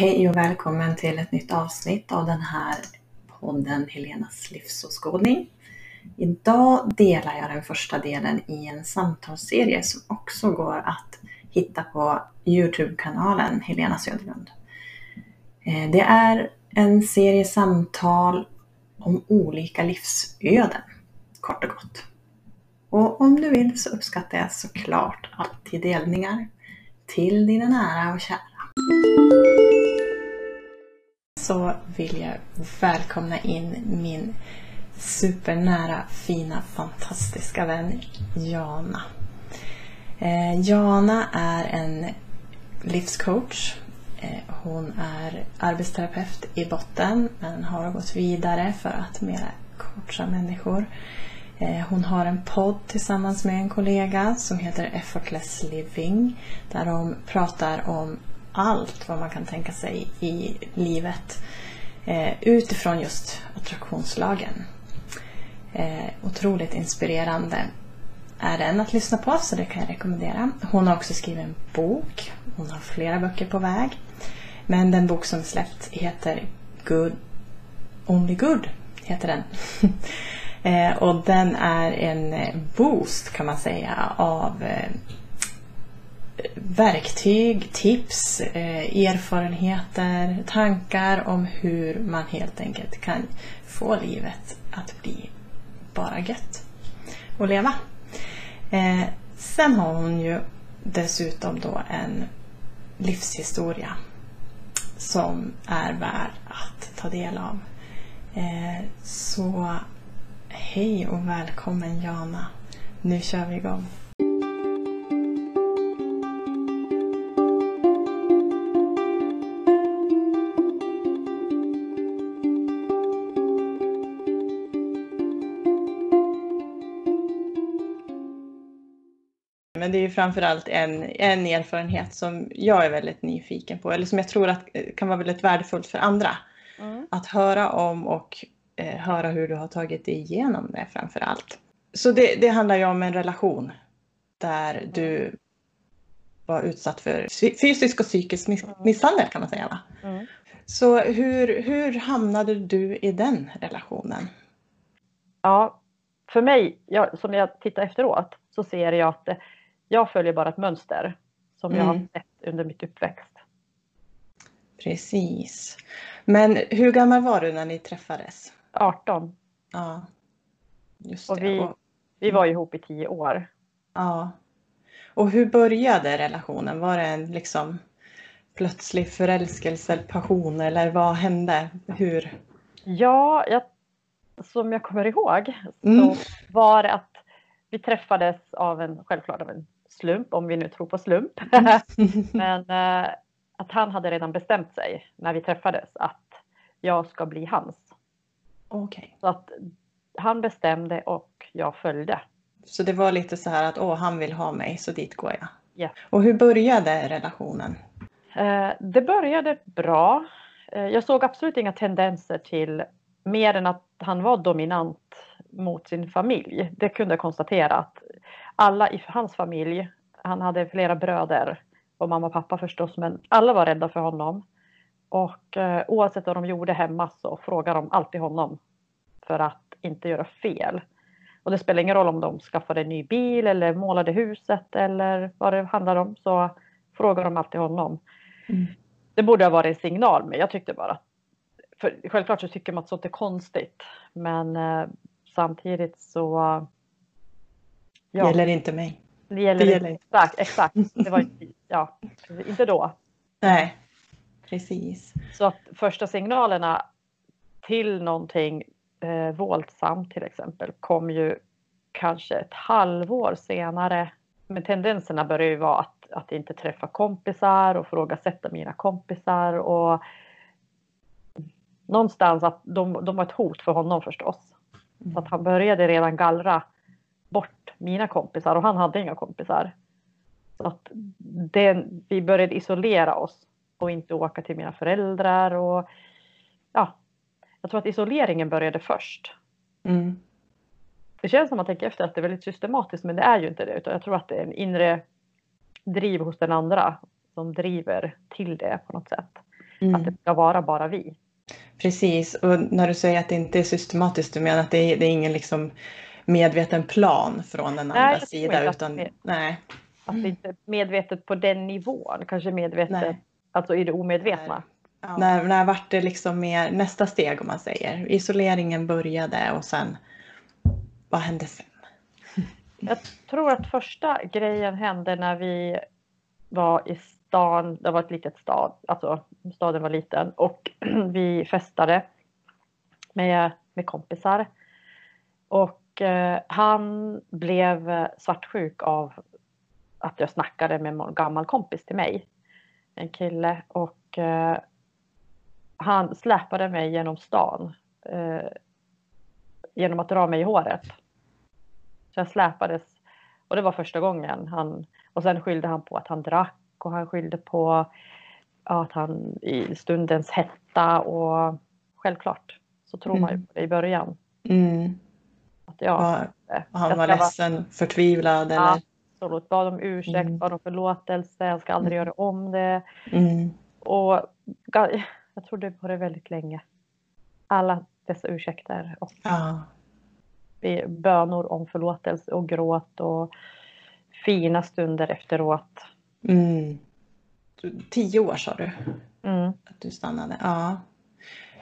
Hej och välkommen till ett nytt avsnitt av den här podden Helenas livsåskådning. Idag delar jag den första delen i en samtalsserie som också går att hitta på Youtube-kanalen Helena Söderlund. Eh, det är en serie samtal om olika livsöden, kort och gott. Och om du vill så uppskattar jag såklart alltid delningar till dina nära och kära. Så vill jag välkomna in min supernära, fina, fantastiska vän Jana. Eh, Jana är en livscoach. Eh, hon är arbetsterapeut i botten men har gått vidare för att mera coacha människor. Eh, hon har en podd tillsammans med en kollega som heter Effortless Living där de pratar om allt vad man kan tänka sig i livet eh, utifrån just attraktionslagen. Eh, otroligt inspirerande är den att lyssna på så det kan jag rekommendera. Hon har också skrivit en bok. Hon har flera böcker på väg. Men den bok som släppt heter Good Only Good. heter den. Eh, och den är en eh, boost kan man säga av eh, verktyg, tips, eh, erfarenheter, tankar om hur man helt enkelt kan få livet att bli bara gött och leva. Eh, sen har hon ju dessutom då en livshistoria som är värd att ta del av. Eh, så Hej och välkommen Jana. Nu kör vi igång. Men det är ju framförallt en, en erfarenhet som jag är väldigt nyfiken på, eller som jag tror att kan vara väldigt värdefullt för andra. Mm. Att höra om och eh, höra hur du har tagit dig igenom det framför allt. Så det, det handlar ju om en relation där du var utsatt för fysisk och psykisk misshandel kan man säga. Va? Mm. Så hur, hur hamnade du i den relationen? Ja, för mig, jag, som jag tittar efteråt, så ser jag att jag följer bara ett mönster som mm. jag har mm. sett under mitt uppväxt. Precis. Men hur gammal var du när ni träffades? 18. Ja, just och det. Vi, vi var ihop i tio år. Ja. Och hur började relationen? Var det en liksom plötslig förälskelse, passion eller vad hände? Hur? Ja, jag, som jag kommer ihåg mm. så var det att vi träffades av en, självklart av en slump, om vi nu tror på slump. Men eh, att han hade redan bestämt sig när vi träffades att jag ska bli hans. Okay. Så att han bestämde och jag följde. Så det var lite så här att åh, han vill ha mig så dit går jag. Ja. Och hur började relationen? Eh, det började bra. Eh, jag såg absolut inga tendenser till mer än att han var dominant mot sin familj. Det kunde jag konstatera att alla i hans familj, han hade flera bröder och mamma och pappa förstås, men alla var rädda för honom. Och eh, oavsett vad de gjorde hemma så frågade de alltid honom för att inte göra fel. Och det spelar ingen roll om de skaffade en ny bil eller målade huset eller vad det handlar om så frågar de alltid honom. Mm. Det borde ha varit en signal men jag tyckte bara för självklart så tycker man att sånt är konstigt men eh, samtidigt så ja, gäller inte mig. Det gäller, det gäller. Exakt, exakt. Det var ja, inte då. Nej. Precis. Så att första signalerna till någonting eh, våldsamt till exempel kom ju kanske ett halvår senare. Men tendenserna börjar ju vara att, att inte träffa kompisar och frågasätta mina kompisar och någonstans att de, de var ett hot för honom förstås. Så att han började redan gallra bort mina kompisar och han hade inga kompisar. Så att det, vi började isolera oss och inte åka till mina föräldrar och ja, jag tror att isoleringen började först. Mm. Det känns som man tänker efter att det är väldigt systematiskt men det är ju inte det utan jag tror att det är en inre driv hos den andra som driver till det på något sätt. Mm. Att det ska vara bara vi. Precis, och när du säger att det inte är systematiskt, du menar att det är, det är ingen liksom medveten plan från den andra nej, sidan? Utan, det, nej, det inte medvetet på den nivån, kanske medvetet nej. alltså i det omedvetna. Ja. När, när vart det liksom mer nästa steg om man säger? Isoleringen började och sen, vad hände sen? Jag tror att första grejen hände när vi var i stan, det var ett litet stad, alltså staden var liten och vi festade med, med kompisar. Och han blev svartsjuk av att jag snackade med en gammal kompis till mig. En kille och eh, han släpade mig genom stan eh, genom att dra mig i håret. Så jag släpades och det var första gången han och sen skyllde han på att han drack och han skyllde på att han i stundens hetta och självklart så tror mm. man ju mm. på det i början. Mm. Att ja, och han var ledsen, vara... förtvivlad ja, eller? Absolut, bad om ursäkt, mm. bad om förlåtelse, han ska aldrig mm. göra om det. Mm. Och jag trodde på det väldigt länge. Alla dessa ursäkter och ja. bönor om förlåtelse och gråt och fina stunder efteråt. Mm. Tio år sa du mm. att du stannade. Ja.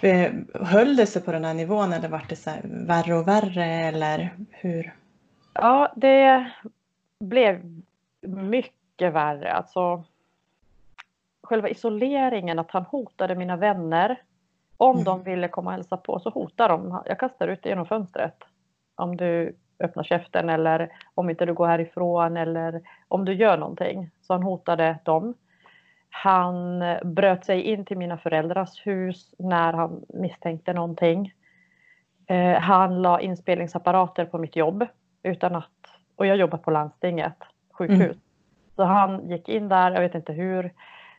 Eh, höll det sig på den här nivån eller var det så värre och värre eller hur? Ja, det blev mycket värre. Alltså, själva isoleringen, att han hotade mina vänner. Om mm. de ville komma och hälsa på så hotade de. Jag kastar ut dig genom fönstret. Om du öppnar käften eller om inte du går härifrån eller om du gör någonting. Så han hotade dem. Han bröt sig in till mina föräldrars hus när han misstänkte någonting. Eh, han la inspelningsapparater på mitt jobb utan att, och jag jobbar på landstinget, sjukhus. Mm. Så han gick in där, jag vet inte hur,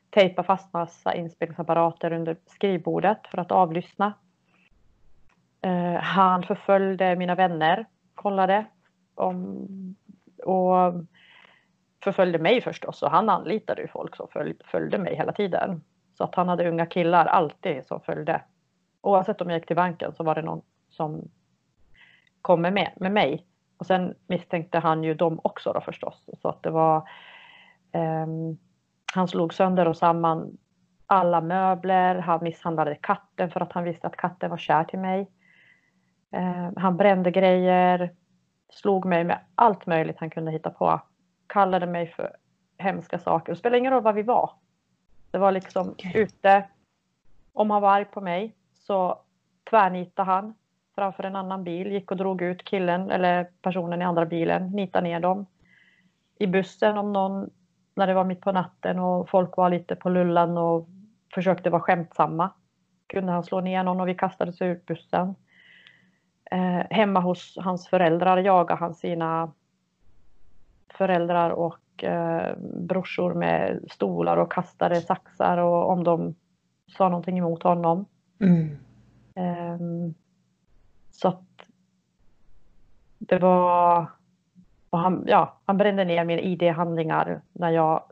tejpade fast massa inspelningsapparater under skrivbordet för att avlyssna. Eh, han förföljde mina vänner kollade om, och förföljde mig förstås och han anlitade ju folk som följde mig hela tiden. Så att han hade unga killar alltid som följde. Oavsett om jag gick till banken så var det någon som kom med, med mig. Och sen misstänkte han ju dem också då förstås. Så att det var um, Han slog sönder och samman alla möbler. Han misshandlade katten för att han visste att katten var kär till mig. Eh, han brände grejer, slog mig med allt möjligt han kunde hitta på. Kallade mig för hemska saker. Det spelade ingen roll var vi var. Det var liksom okay. ute. Om han var arg på mig så tvärnitade han framför en annan bil, gick och drog ut killen eller personen i andra bilen, nitade ner dem. I bussen om någon, när det var mitt på natten och folk var lite på lullan och försökte vara skämtsamma, kunde han slå ner någon och vi kastades ut bussen. Eh, hemma hos hans föräldrar jagade han sina föräldrar och eh, brorsor med stolar och kastade saxar och om de sa någonting emot honom. Mm. Eh, så att det var och han, ja, han brände ner mina ID-handlingar när jag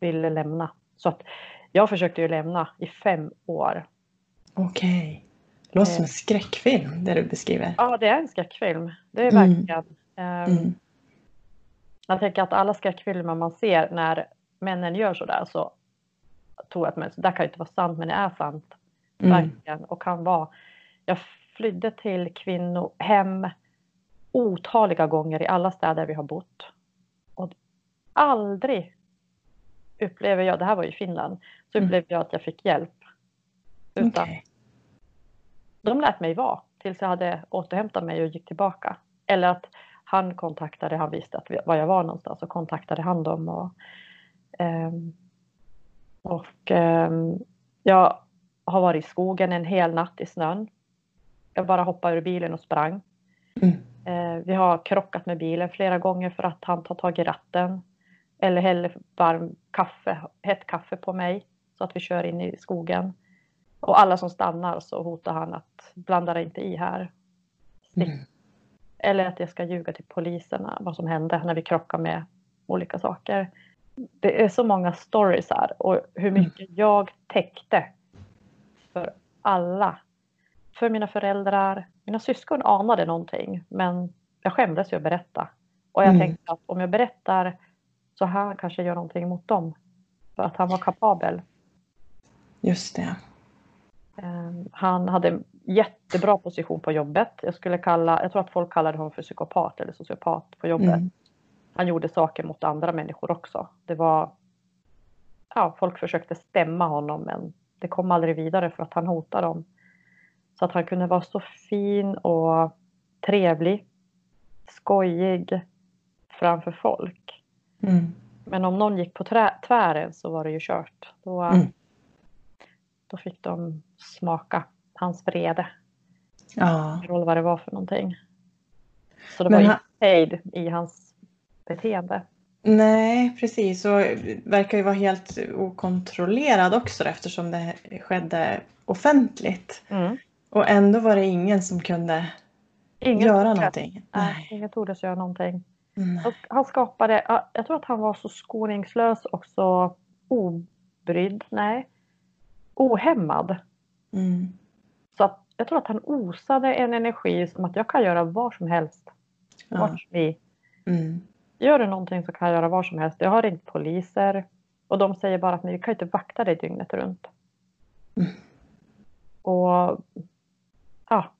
ville lämna. Så att jag försökte ju lämna i fem år. Okej. Det låter som en skräckfilm det du beskriver. Ja, det är en skräckfilm. Det är mm. verkligen. Mm. Um, jag tänker att alla skräckfilmer man ser när männen gör sådär så tror jag att men, det kan inte vara sant men det är sant. Mm. Verkligen. Och kan vara. Jag flydde till kvinnohem otaliga gånger i alla städer vi har bott. Och aldrig upplever jag, det här var i Finland, så mm. upplevde jag att jag fick hjälp. Utan okay de lät mig vara tills jag hade återhämtat mig och gick tillbaka. Eller att han kontaktade, han visste att var jag var någonstans och kontaktade han dem. Och, um, och um, jag har varit i skogen en hel natt i snön. Jag bara hoppade ur bilen och sprang. Mm. Uh, vi har krockat med bilen flera gånger för att han tar tag i ratten. Eller häller varm kaffe, hett kaffe på mig så att vi kör in i skogen. Och alla som stannar så hotar han att blanda inte i här. Mm. Eller att jag ska ljuga till poliserna vad som hände när vi krockar med olika saker. Det är så många stories här och hur mm. mycket jag täckte för alla. För mina föräldrar. Mina syskon anade någonting men jag skämdes ju att berätta. Och jag Mm. tänkte att om jag berättar så han kanske gör någonting mot dem. För att han var kapabel. Just det. Ehm, Han hade jättebra position på jobbet. Jag skulle kalla, jag tror att folk kallade honom för psykopat eller sociopat på jobbet. Mm. Han gjorde saker mot andra människor också. Det var, ja, folk försökte stämma honom men det kom aldrig vidare för att han hotade dem. Så att han kunde vara så fin och trevlig, skojig framför folk. Mm. Men om någon gick på trä, tvären så var det ju kört. Då, Mm. då fick de smaka hans vrede. Ja. roll vad det var för någonting. Så det Men var han- inte hejd i hans beteende. Nej, precis. Och verkar ju vara helt okontrollerad också eftersom det skedde offentligt. Mm. Och ändå var det ingen som kunde Ingen göra tordes- någonting. Nej, Nej. ingen tordes göra någonting. Nej. Och han skapade, ja, jag tror att han var så skoningslös och så obrydd, nej, ohämmad. Mm. Så att jag tror att han osade en energi som att jag kan göra vad som helst. Ja. Watch me. Mm. Gör du någonting så kan jag göra vad som helst. Jag har ringt poliser och de säger bara att "Men vi kan inte vakta dig dygnet runt. Mm. Och ja.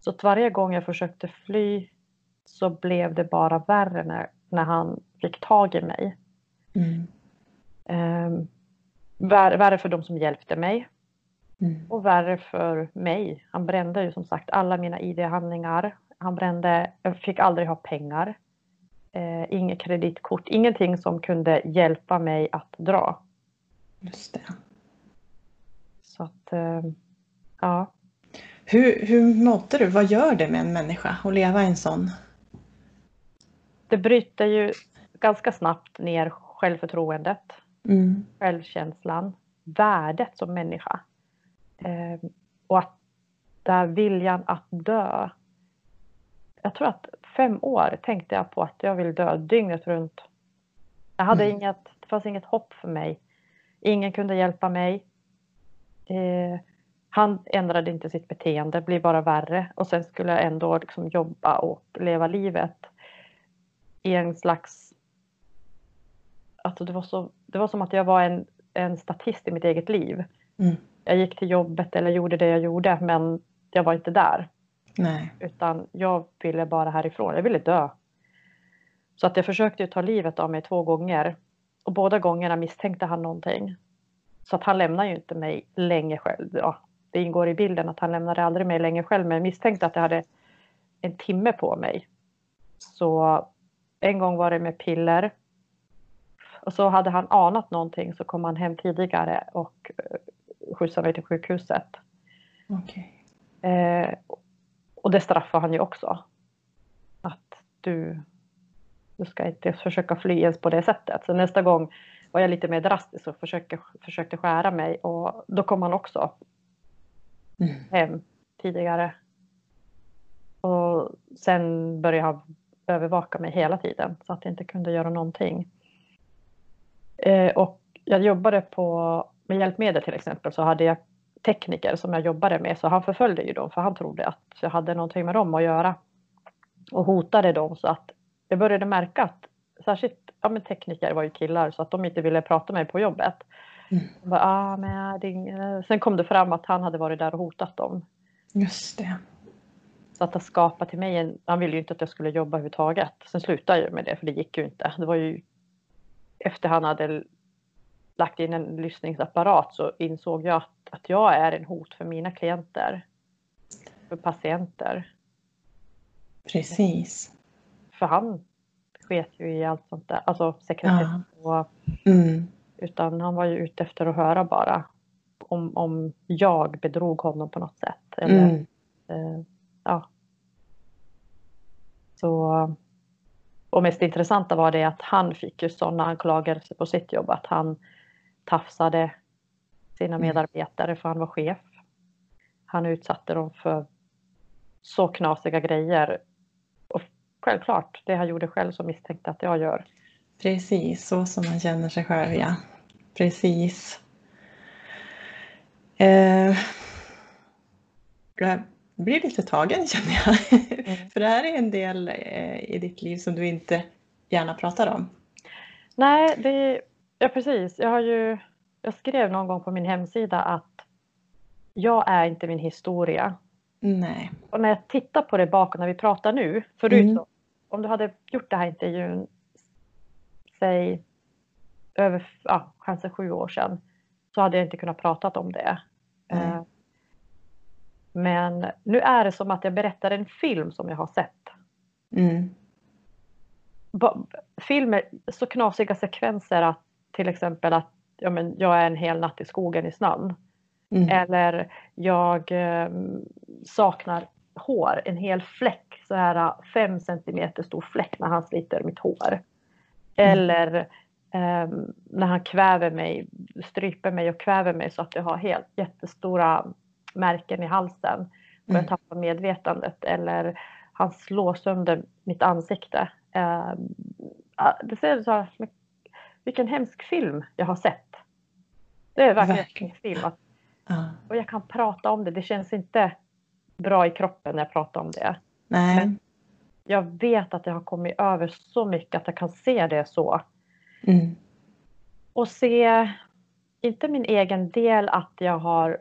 Så att varje gång jag försökte fly så blev det bara värre när, när han fick tag i mig. Mm. Um, värre, värre för de som hjälpte mig Mm. och värre för mig. Han brände ju som sagt alla mina ID-handlingar. Han brände, jag fick aldrig ha pengar. Eh, inget kreditkort, ingenting som kunde hjälpa mig att dra. Just det. Så att, eh, ja. Hur, hur mådde du? Vad gör det med en människa att leva i en sån? Det bryter ju ganska snabbt ner självförtroendet, Mm. självkänslan, värdet som människa. Eh, och att där viljan att dö. Jag tror att fem år tänkte jag på att jag vill dö dygnet runt. Jag hade Mm. inget, det fanns inget hopp för mig. Ingen kunde hjälpa mig. Eh, han ändrade inte sitt beteende, blev bara värre. Och sen skulle jag ändå liksom jobba och leva livet i en slags... Alltså det, var så, det var som att jag var en, en statist i mitt eget liv. Mm. Jag gick till jobbet eller gjorde det jag gjorde men jag var inte där. Nej. Utan jag ville bara härifrån. Jag ville dö. Så att jag försökte ta livet av mig två gånger. Och båda gångerna misstänkte han någonting. Så att han lämnar ju inte mig länge själv. Ja, det ingår i bilden att han lämnade aldrig mig länge själv. Men jag misstänkte att jag hade en timme på mig. Så en gång var det med piller. Och så hade han anat någonting så kom han hem tidigare och skjutsade mig till sjukhuset. Okej. Eh, och det straffar han ju också. Att du, du ska inte försöka fly ens på det sättet. Så nästa gång var jag lite mer drastisk och försökte, försökte skära mig och då kom han också Mm. hem tidigare. Och sen började han övervaka mig hela tiden så att jag inte kunde göra någonting. Eh, och jag jobbade på, med hjälpmedel till exempel så hade jag tekniker som jag jobbade med så han förföljde ju dem för han trodde att jag hade någonting med dem att göra. Och hotade dem så att jag började märka att särskilt ja, men tekniker var ju killar så att de inte ville prata med mig på jobbet. Mm. Bara, ah, men det är ing-" Sen kom det fram att han hade varit där och hotat dem. Just det. Så att det skapade till mig en, han ville ju inte att jag skulle jobba överhuvudtaget. Sen slutade jag med det för det gick ju inte. Det var ju efter han hade lagt in en lyssningsapparat så insåg jag att, att jag är en hot för mina klienter. För patienter. Precis. För han sket ju i allt sånt där, alltså sekretess och Mm. Utan han var ju ute efter att höra bara om, om jag bedrog honom på något sätt. Eller, Mm. eh, ja. Så, och mest intressanta var det att han fick ju sådana anklagelser på sitt jobb att han tafsade sina Mm. medarbetare för han var chef. Han utsatte dem för så knasiga grejer. Och självklart, det han gjorde själv så misstänkte att jag gör. Precis, så som man känner sig själv ja. Precis. Eh, jag blir lite tagen känner jag. Mm. För det här är en del eh, i ditt liv som du inte gärna pratar om. Nej, det, ja precis. Jag, har ju, jag skrev någon gång på min hemsida att jag är inte min historia. Nej. Och när jag tittar på det bakåt när vi pratar nu, förut Mm. så, om du hade gjort den här intervjun, säg över, ja, kanske sju år sedan, så hade jag inte kunnat prata om det. Eh, Men nu är det som att jag berättar en film som jag har sett. Mm. Filmer, så knasiga sekvenser att till exempel att ja, men jag är en hel natt i skogen i snön. Mm. Eller jag eh, saknar hår, en hel fläck, så här fem centimeter stor fläck när han sliter mitt hår. Eller eh, när han kväver mig, stryper mig och kväver mig så att jag har helt jättestora märken i halsen och jag Mm. tappar medvetandet. Eller han slår sönder mitt ansikte. Eh, det ser så här, vilken hemsk film jag har sett. Det är verkligen Verkligen. en film. Att Ja. och jag kan prata om det. Det känns inte bra i kroppen när jag pratar om det. Nej. Men- Jag vet att jag har kommit över så mycket att jag kan se det så. Mm. Och se, inte min egen del att jag har,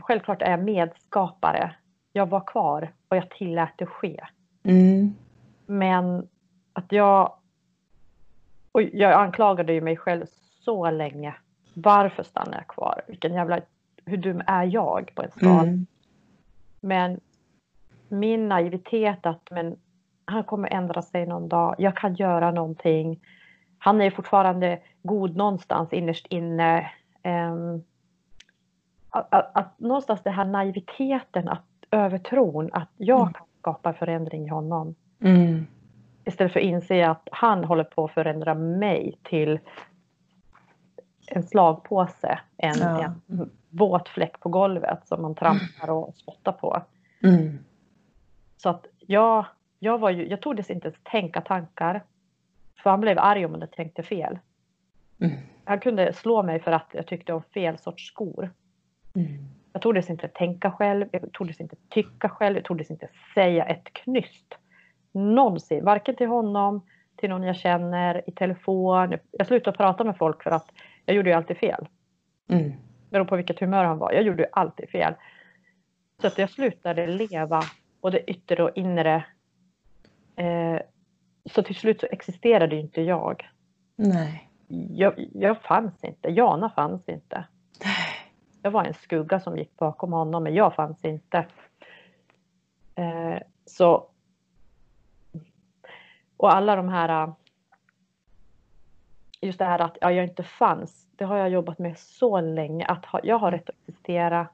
självklart är jag medskapare. Jag var kvar och jag tillät det ske. Mm. Men att jag, och jag anklagade ju mig själv så länge. Varför stannar jag kvar? Vilken jävla, hur dum är jag på en skala? Mm. Men min naivitet att men, han kommer ändra sig någon dag. Jag kan göra någonting. Han är fortfarande god någonstans innerst inne. Ehm, att, att, att någonstans den här naiviteten, att övertron att jag Mm. kan skapa förändring i honom. Mm. Istället för att inse att han håller på att förändra mig till en slagpåse, en, Ja. en våt fläck på golvet som man trampar och spottar på. Mm. Så att jag, jag, var ju, jag tordes inte ens tänka tankar. För han blev arg om jag tänkte fel. Mm. Han kunde slå mig för att jag tyckte om fel sorts skor. Mm. Jag tordes inte tänka själv, jag tordes inte tycka själv, jag tordes inte säga ett knyst. Någonsin, varken till honom, till någon jag känner, i telefon. Jag slutade prata med folk för att jag gjorde ju alltid fel. Mm. Beroende på vilket humör han var. Jag gjorde ju alltid fel. Så att jag slutade leva både yttre och inre. Eh, så till slut så existerade ju inte jag. Nej. jag. Jag fanns inte. Jana fanns inte. Jag var en skugga som gick bakom honom, men jag fanns inte. Eh, så. Och alla de här. Just det här att ja, jag inte fanns. Det har jag jobbat med så länge. Att ha, jag har rätt att existera.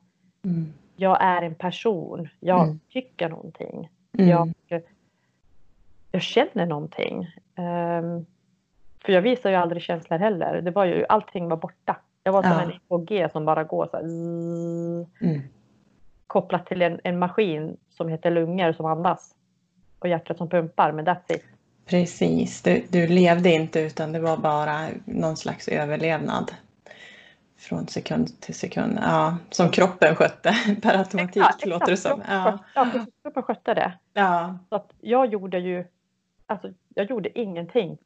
Mm. Jag är en person. Jag Mm. tycker någonting. Mm. Jag, jag känner någonting. Ehm, för jag visar ju aldrig känslor heller. Det var ju, allting var borta. Jag var som Ja. en EKG som bara går så här, Mm. kopplat till en, en maskin som heter lungor som andas. Och hjärtat som pumpar, men that's it. Precis, du, du levde inte utan det var bara någon slags överlevnad. Från sekund till sekund. Ja, som kroppen skötte per automatik låter det som. Ja. Ja. Kroppen skötte det. Ja. Så att jag gjorde ju, alltså jag gjorde ingenting.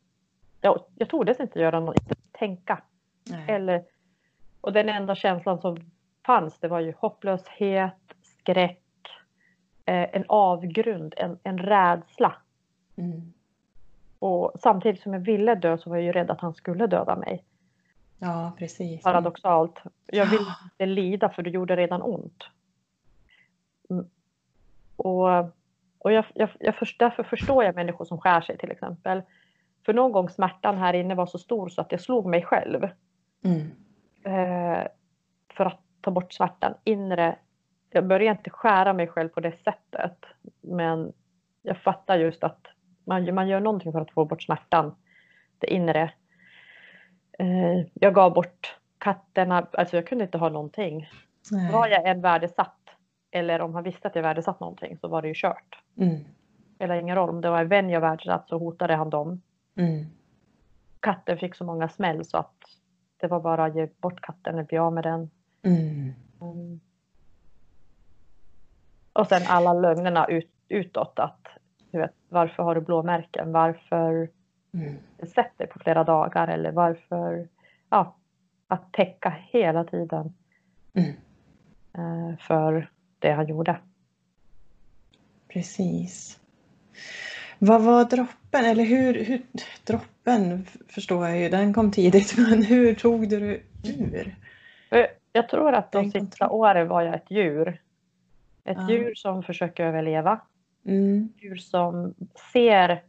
Jag, jag tordes inte göra något, inte tänka. Nej. Eller, och den enda känslan som fanns det var ju hopplöshet, skräck, eh, en avgrund, en, en rädsla. Mm. Och samtidigt som jag ville dö så var jag ju rädd att han skulle döda mig. Ja, precis. Paradoxalt. Jag ville inte lida för det gjorde redan ont. Mm. Och, och jag, jag, jag först, därför förstår jag människor som skär sig till exempel. För någon gång smärtan här inne var så stor så att jag slog mig själv. Mm. eh, för att ta bort smärtan inre. Jag börjar inte skära mig själv på det sättet. Men jag fattar just att man, man gör någonting för att få bort smärtan. Det inre. Eh, jag gav bort katterna, alltså jag kunde inte ha någonting. Nej. Var jag än värdesatt eller om han visste att jag värdesatt någonting så var det ju kört. Mm. Det spelar ingen roll om det var en vän jag värdesatt så hotade han dem. Mm. Katten fick så många smäll så att det var bara att ge bort katten eller bli av med den. Mm. Mm. Och sen alla lögnerna ut, utåt att varför har du blåmärken? Varför mm. sett dig på flera dagar? Eller varför? Ja, att täcka hela tiden mm. Eh, för det han gjorde. Precis. Vad var droppen? Eller hur, hur droppen förstår jag ju, den kom tidigt. Men hur tog du dig ur? Eh, jag tror att de sista åren var jag ett djur. Ett ja. djur som försöker överleva. Mm. Djur som ser,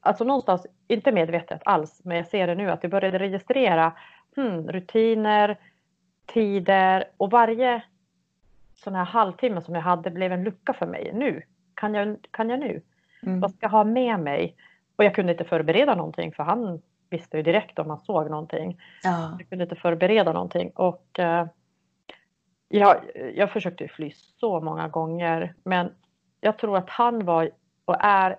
alltså någonstans, inte medvetet alls, men jag ser det nu att jag började registrera hmm, rutiner, tider och varje sån här halvtimme som jag hade blev en lucka för mig. Nu, kan jag, kan jag nu? Mm. Vad ska jag ha med mig? Och jag kunde inte förbereda någonting för han visste ju direkt om han såg någonting. Ja. Jag kunde inte förbereda någonting och eh, jag, jag försökte fly så många gånger men jag tror att han var och är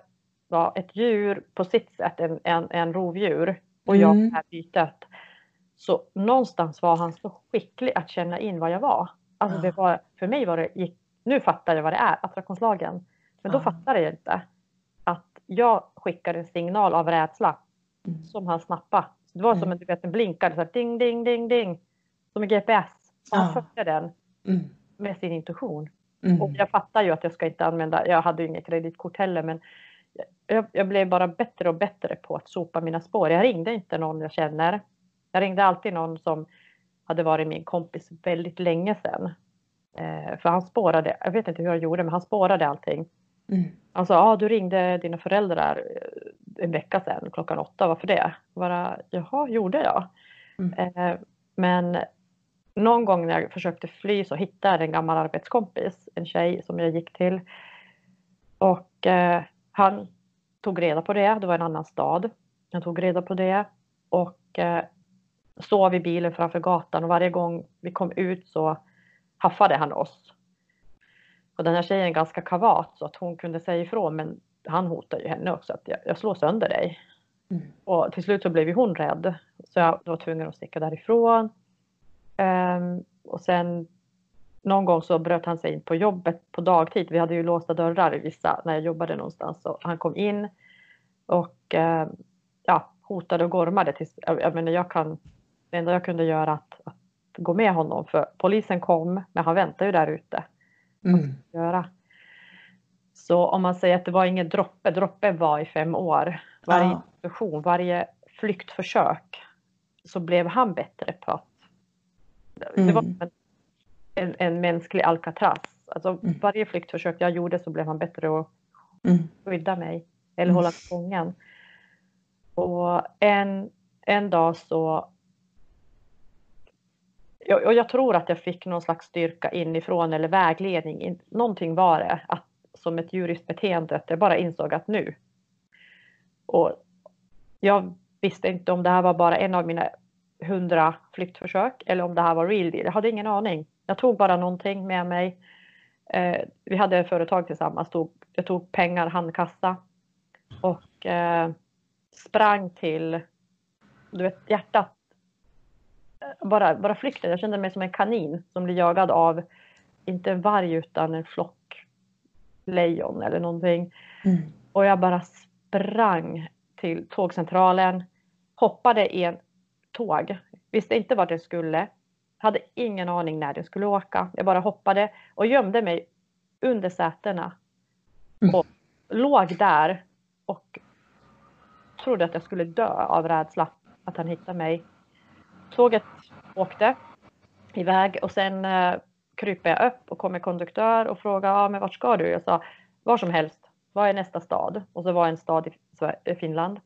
var ett djur på sitt sätt, en, en, en rovdjur och jag mm. är bytet. Så någonstans var han så skicklig att känna in vad jag var. Alltså det var, för mig var det, nu fattar jag vad det är, attraktionslagen. Men då ja. fattade jag inte att jag skickade en signal av rädsla mm. som han snappade. Det var mm. som en, du vet, en blinkade, så här, ding, ding, ding, ding. Som en GPS. Och han följde den mm. med sin intuition. Mm. Och jag fattar ju att jag ska inte använda, jag hade ju inget kreditkort heller, men jag, jag, blev bara bättre och bättre på att sopa mina spår. Jag ringde inte någon jag känner. Jag ringde alltid någon som hade varit min kompis väldigt länge sedan. Eh, för han spårade, jag vet inte hur jag gjorde, men han spårade allting. Mm. Han sa, ah, du ringde dina föräldrar eh, en vecka sedan klockan åtta, varför det? Bara, Jaha, gjorde jag? Mm. Eh, men någon gång när jag försökte fly så hittade jag en gammal arbetskompis, en tjej som jag gick till. Och eh, han tog reda på det, det var en annan stad. Han tog reda på det och eh, sov i bilen framför gatan och varje gång vi kom ut så haffade han oss. Och den här tjejen är ganska kavat så att hon kunde säga ifrån men han hotade ju henne också att jag, jag slår sönder dig. Mm. Och till slut så blev ju hon rädd så jag var tvungen att sticka därifrån. Um, och sen någon gång så bröt han sig in på jobbet på dagtid. Vi hade ju låsta dörrar i vissa när jag jobbade någonstans. Så han kom in och uh, ja, hotade och gormade. Tills, jag, jag menar, jag kan, det enda jag kunde göra att, att gå med honom för polisen kom men han väntade ju där ute. Mm. Göra. Så om man säger att det var ingen droppe, droppe var i fem år. Varje ja. varje flyktförsök så blev han bättre på att Mm. Det var mm. en, en, en mänsklig Alcatraz. Alltså mm. varje flyktförsök jag gjorde så blev han bättre att mm. skydda mig eller hålla mig fången. Och en, en dag så och jag tror att jag fick någon slags styrka inifrån eller vägledning. Någonting var det, att, som ett djuriskt beteende, att jag bara insåg att nu. Och jag visste inte om det här var bara en av mina hundra flyktförsök eller om det här var real deal. Jag hade ingen aning. Jag tog bara någonting med mig. Eh, vi hade företag tillsammans. Tog, jag tog pengar, handkassa och eh, sprang till, du vet hjärtat. Bara, bara flykten. Jag kände mig som en kanin som blir jagad av, inte en varg utan en flock lejon eller någonting. Mm. Och jag bara sprang till tågcentralen, hoppade i en tåg. Visste inte vart jag skulle. Hade ingen aning när jag skulle åka. Jag bara hoppade och gömde mig under sätena. Mm. Och låg där och trodde att jag skulle dö av rädsla att han hittade mig. Tåget åkte iväg och sen eh, kryper jag upp och kommer konduktör och frågar ah, men vart ska du? Jag sa var som helst. Vad är nästa stad? Och så var en stad i Finland.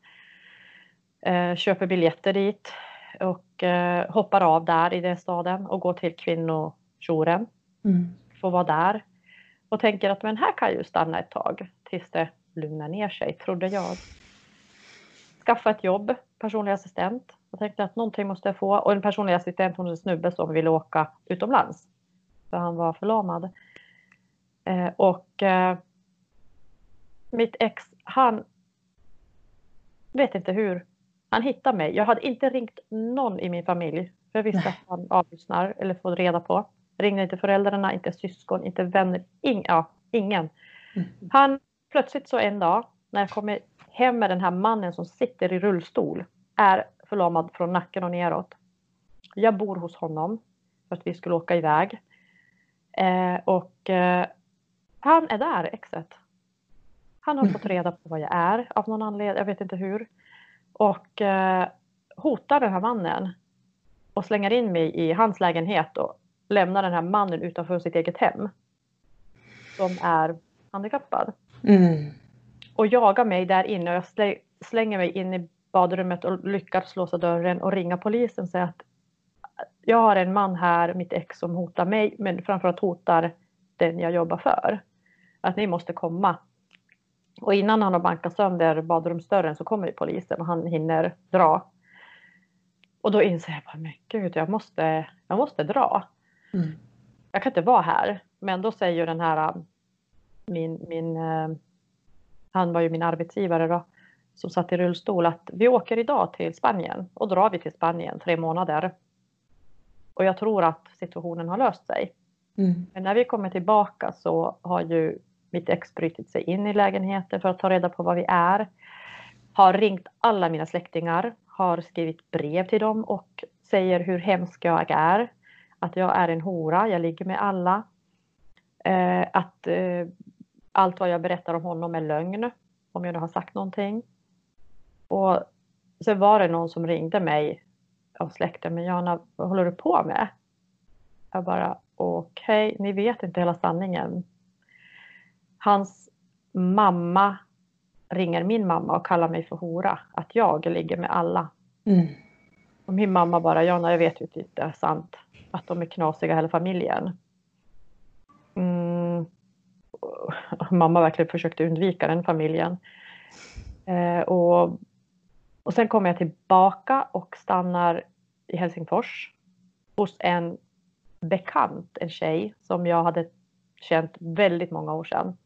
Eh, köper biljetter dit och eh, hoppar av där i den staden och går till kvinnojouren. Mm. Får vara där och tänker att men här kan jag ju stanna ett tag tills det lugnar ner sig, trodde jag. Skaffa ett jobb, personlig assistent. Jag tänkte att någonting måste jag få och en personlig assistent hon är en snubbe som ville åka utomlands. För han var förlamad. Eh, och eh, mitt ex, han vet inte hur han hittade mig. Jag hade inte ringt någon i min familj. För jag visste Nej. att han avlyssnar eller får reda på. Ringde inte föräldrarna, inte syskon, inte vänner. Ing, ja, ingen. Mm. Han plötsligt så en dag när jag kommer hem med den här mannen som sitter i rullstol är förlamad från nacken och neråt. Jag bor hos honom för att vi skulle åka iväg. Eh, och eh, han är där, exet. Han har fått reda på vad jag är av någon anledning, jag vet inte hur. Och eh, hotar den här mannen och slänger in mig i hans lägenhet och lämnar den här mannen utanför sitt eget hem. Som är handikappad. Mm. Och jagar mig där inne och jag slä- slänger mig in i badrummet och lyckas låsa dörren och ringa polisen och säga att jag har en man här, mitt ex, som hotar mig men framförallt hotar den jag jobbar för. Att ni måste komma. Och innan han har bankat sönder badrumsdörren så kommer polisen och han hinner dra. Och då inser jag bara, men gud, jag måste, jag måste dra. Mm. Jag kan inte vara här. Men då säger ju den här, äh, min, min, eh, han var ju min arbetsgivare då, som satt i rullstol, att vi åker idag till Spanien och drar vi till Spanien tre månader. Och jag tror att situationen har löst sig. Mm. Men när vi kommer tillbaka så har ju mitt ex brutit sig in i lägenheten för att ta reda på var vi är. Har ringt alla mina släktingar, har skrivit brev till dem och säger hur hemsk jag är. Att jag är en hora, jag ligger med alla. Eh, att eh, allt vad jag berättar om honom är lögn, om jag nu har sagt någonting. Och sen var det någon som ringde mig av släkten, men Jana, vad håller du på med? Jag bara, okej, ni vet inte hela sanningen. Hans mamma ringer min mamma och kallar mig för hora. Att jag ligger med alla. Mm. Och min mamma bara, Jana jag vet ju att det inte är sant. Att de är knasiga hela familjen. Mm. Mamma verkligen försökte undvika den familjen. Eh, och, och sen kommer jag tillbaka och stannar i Helsingfors. Hos en bekant, en tjej som jag hade känt väldigt många år sedan.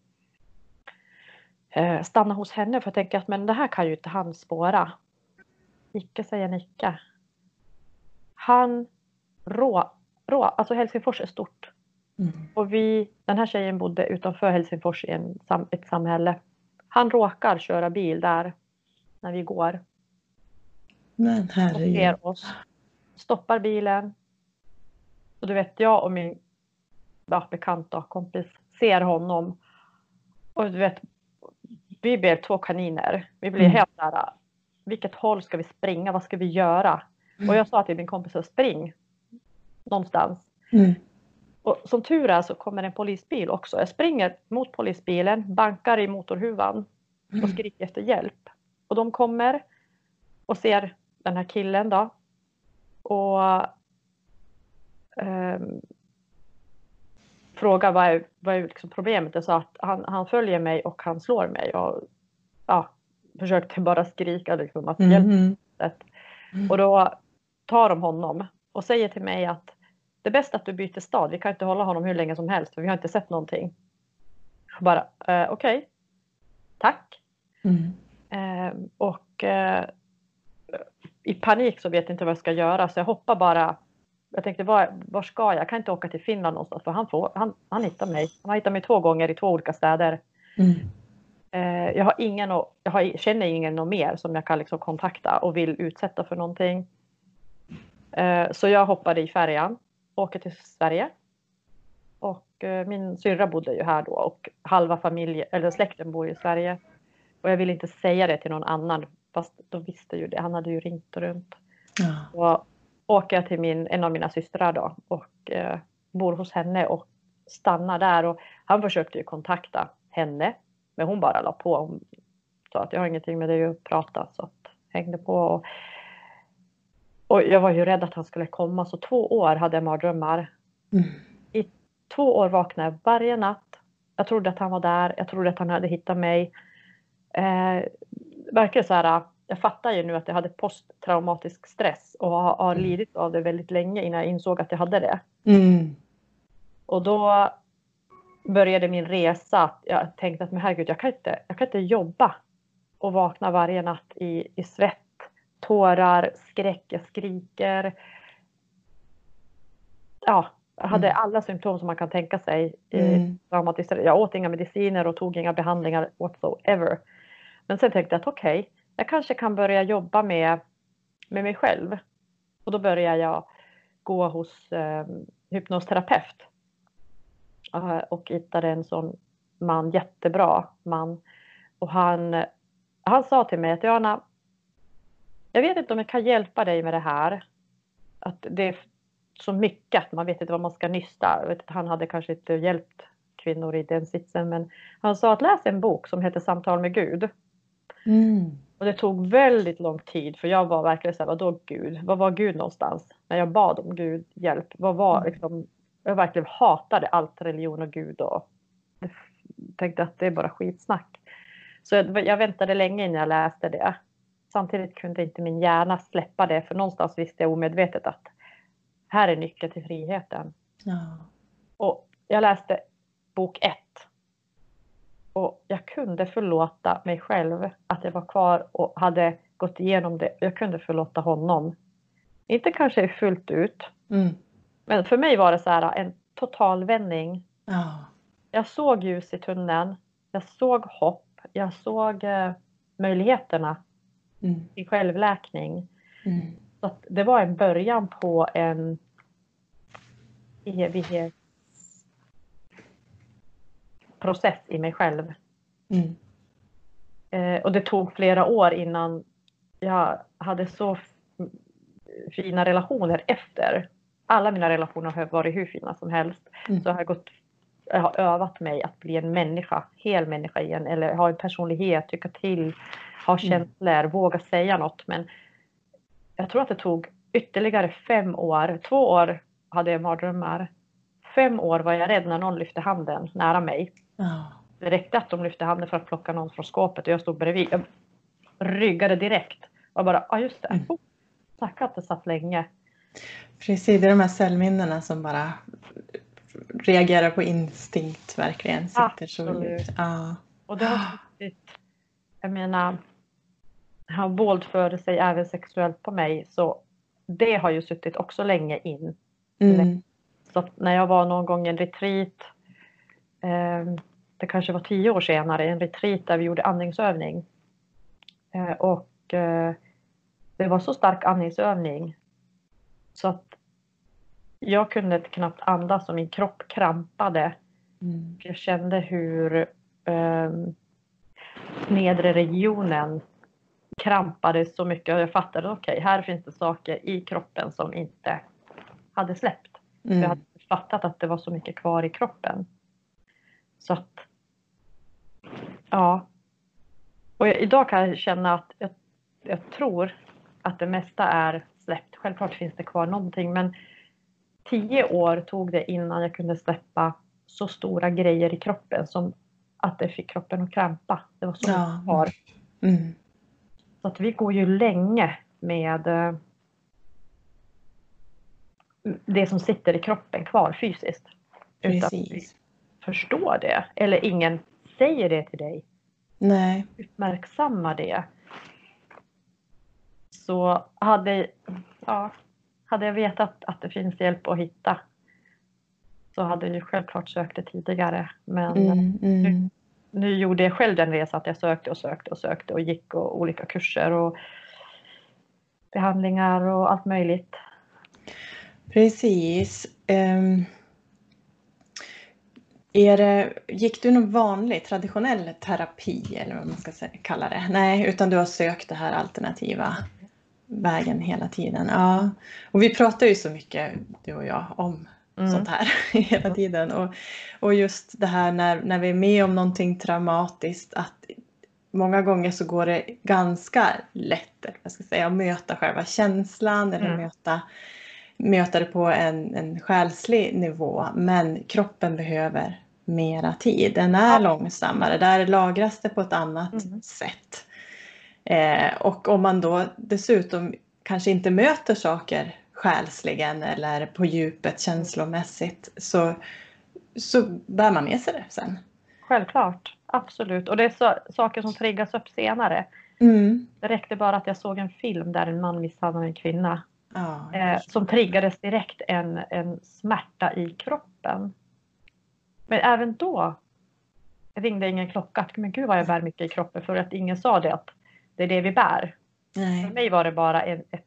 Eh, stanna hos henne för att tänka att men det här kan ju inte han spåra. Icke säger Nicke. Han rå, rå, alltså Helsingfors är stort. Mm. Och vi, den här tjejen bodde utanför Helsingfors i en, ett samhälle. Han råkar köra bil där när vi går Men och herregud. ser oss. Stoppar bilen. Och du vet, jag och min ja, bekant då, kompis ser honom. Och du vet, vi blir två kaniner. Vi blir Mm. helt där. Vilket håll ska vi springa? Vad ska vi göra? Och jag sa till min kompis, spring någonstans. Mm. Och som tur är så kommer en polisbil också. Jag springer mot polisbilen, bankar i motorhuvan och skriker efter hjälp. Och de kommer och ser den här killen då. Och ehm, frågar vad är, vad är liksom problemet. Jag sa att han, han följer mig och han slår mig. Och ja, försökte bara skrika liksom att hjälp Mm. sätt. Och då tar de honom och säger till mig att det är bäst att du byter stad. Vi kan inte hålla honom hur länge som helst för vi har inte sett någonting. Jag bara eh, okej. Tack. Mm. Eh, och eh, i panik så vet jag inte vad jag ska göra så jag hoppar bara. Jag tänkte var, var ska jag? Jag kan inte åka till Finland någonstans för han, får, han, han hittar mig. Han har hittat mig två gånger i två olika städer. Mm. Eh, jag har ingen och, jag har, känner ingen och mer som jag kan liksom kontakta och vill utsätta för någonting. Eh, så jag hoppade i färjan, åker till Sverige. Och eh, min syrra bodde ju här då och halva familjen, eller släkten bor i Sverige. Och jag ville inte säga det till någon annan fast de visste ju det. Han hade ju ringt runt. Ja. Så åker jag till min, en av mina systrar då och eh, bor hos henne och stannar där. Och han försökte ju kontakta henne men hon bara la på. Hon sa att jag har ingenting med dig att prata så att hängde på. Och, och jag var ju rädd att han skulle komma så två år hade jag mardrömmar. Mm. Två år vaknade jag varje natt. Jag trodde att han var där. Jag trodde att han hade hittat mig. Eh, verkligen så här. Jag fattar ju nu att jag hade posttraumatisk stress och har, har Mm. lidit av det väldigt länge innan jag insåg att jag hade det. Mm. Och då började min resa. att Jag tänkte att men herregud, jag kan inte, jag kan inte jobba och vakna varje natt i, i svett, tårar, skräck, jag skriker. Ja, Jag hade Mm. alla symptom som man kan tänka sig. Mm. Jag åt inga mediciner och tog inga behandlingar whatsoever. Men sen tänkte jag att okej, jag kanske kan börja jobba med, med mig själv. Och då började jag gå hos eh, hypnosterapeut. Eh, och hittade en sån man, jättebra man. Och han, han sa till mig att Johanna, jag vet inte om jag kan hjälpa dig med det här. Att det är så mycket att man vet inte vad man ska nysta. Vet, han hade kanske inte hjälpt kvinnor i den sitsen men han sa att läs en bok som heter Samtal med Gud. Mm. Och det tog väldigt lång tid för jag var verkligen såhär, vadå Gud? Vad var Gud någonstans? När jag bad om Gud hjälp, vad var Mm. liksom, jag verkligen hatade allt religion och Gud och tänkte att det är bara skitsnack. Så jag, jag väntade länge innan jag läste det. Samtidigt kunde inte min hjärna släppa det för någonstans visste jag omedvetet att här är nyckeln till friheten. Ja. Och jag läste bok ett. Och jag kunde förlåta mig själv att jag var kvar och hade gått igenom det. Jag kunde förlåta honom. Inte kanske fullt ut. Mm. Men för mig var det så här en total vändning. Ja. Jag såg ljus i tunneln. Jag såg hopp. Jag såg eh, möjligheterna Mm. till självläkning. Mm. Så det var en början på en evighetsprocess i mig själv. Mm. Eh, och det tog flera år innan jag hade så fina relationer efter. Alla mina relationer har varit hur fina som helst. Mm. Så jag har, gått, jag har övat mig att bli en människa, hel människa igen. Eller ha en personlighet, tycka till, ha Mm. känslor, våga säga något. Men jag tror att det tog ytterligare fem år. Två år hade jag mardrömmar. Fem år var jag rädd när någon lyfte handen nära mig. Ja. Det räckte att de lyfte handen för att plocka någon från skåpet och jag stod bredvid. Jag ryggade direkt och bara, ja just det. Mm. Oh, tack att det satt länge. Precis, det är de här cellminnena som bara reagerar på instinkt verkligen. Sitter så Absolut. djupt. Ja. Och det har suttit, jag menar, han våldförde sig även sexuellt på mig så det har ju suttit också länge in. Mm. Så när jag var någon gång i en retreat, eh, det kanske var tio år senare, en retreat där vi gjorde andningsövning. Eh, och eh, det var så stark andningsövning så att jag kunde knappt andas och min kropp krampade. Mm. Jag kände hur eh, nedre regionen krampade så mycket och jag fattade okej, här finns det saker i kroppen som inte hade släppt. För jag Mm. hade fattat att det var så mycket kvar i kroppen. Så att, ja. Och jag, idag kan jag känna att jag, jag tror att det mesta är släppt. Självklart finns det kvar någonting men tio år tog det innan jag kunde släppa så stora grejer i kroppen som att det fick kroppen att krampa. Det var så Ja. kvar. Mm. Så att vi går ju länge med eh, det som sitter i kroppen kvar fysiskt. Utan att vi förstår det. Eller ingen säger det till dig. Nej. Uppmärksamma det. Så hade, ja, hade jag vetat att det finns hjälp att hitta så hade jag ju självklart sökt det tidigare. Men Mm. Mm. nu gjorde jag själv den resan att jag sökte och sökte och sökte och gick och olika kurser och behandlingar och allt möjligt. Precis. Ehm, är det, gick du någon vanlig traditionell terapi eller vad man ska kalla det? Nej, utan du har sökt det här alternativa vägen hela tiden. Ja. Och vi pratar ju så mycket, du och jag, om Mm. sånt här hela tiden. Och, och just det här när, när vi är med om någonting traumatiskt att många gånger så går det ganska lätt vad ska jag säga, att möta själva känslan eller Mm. möta, möta det på en, en själslig nivå. Men kroppen behöver mera tid. Den är Ja. långsammare. Där lagras det på ett annat Mm. sätt. Eh, och om man då dessutom kanske inte möter saker själsligen eller på djupet känslomässigt så, så bär man med sig det sen. Självklart, absolut. Och det är så, saker som triggas upp senare. Mm. Det räckte bara att jag såg en film där en man misshandlade en kvinna. Ja, eh, som triggades direkt en, en smärta i kroppen. Men även då ringde ingen klocka. Men gud vad jag bär mycket i kroppen för att ingen sa det att det är det vi bär. Nej. För mig var det bara en, ett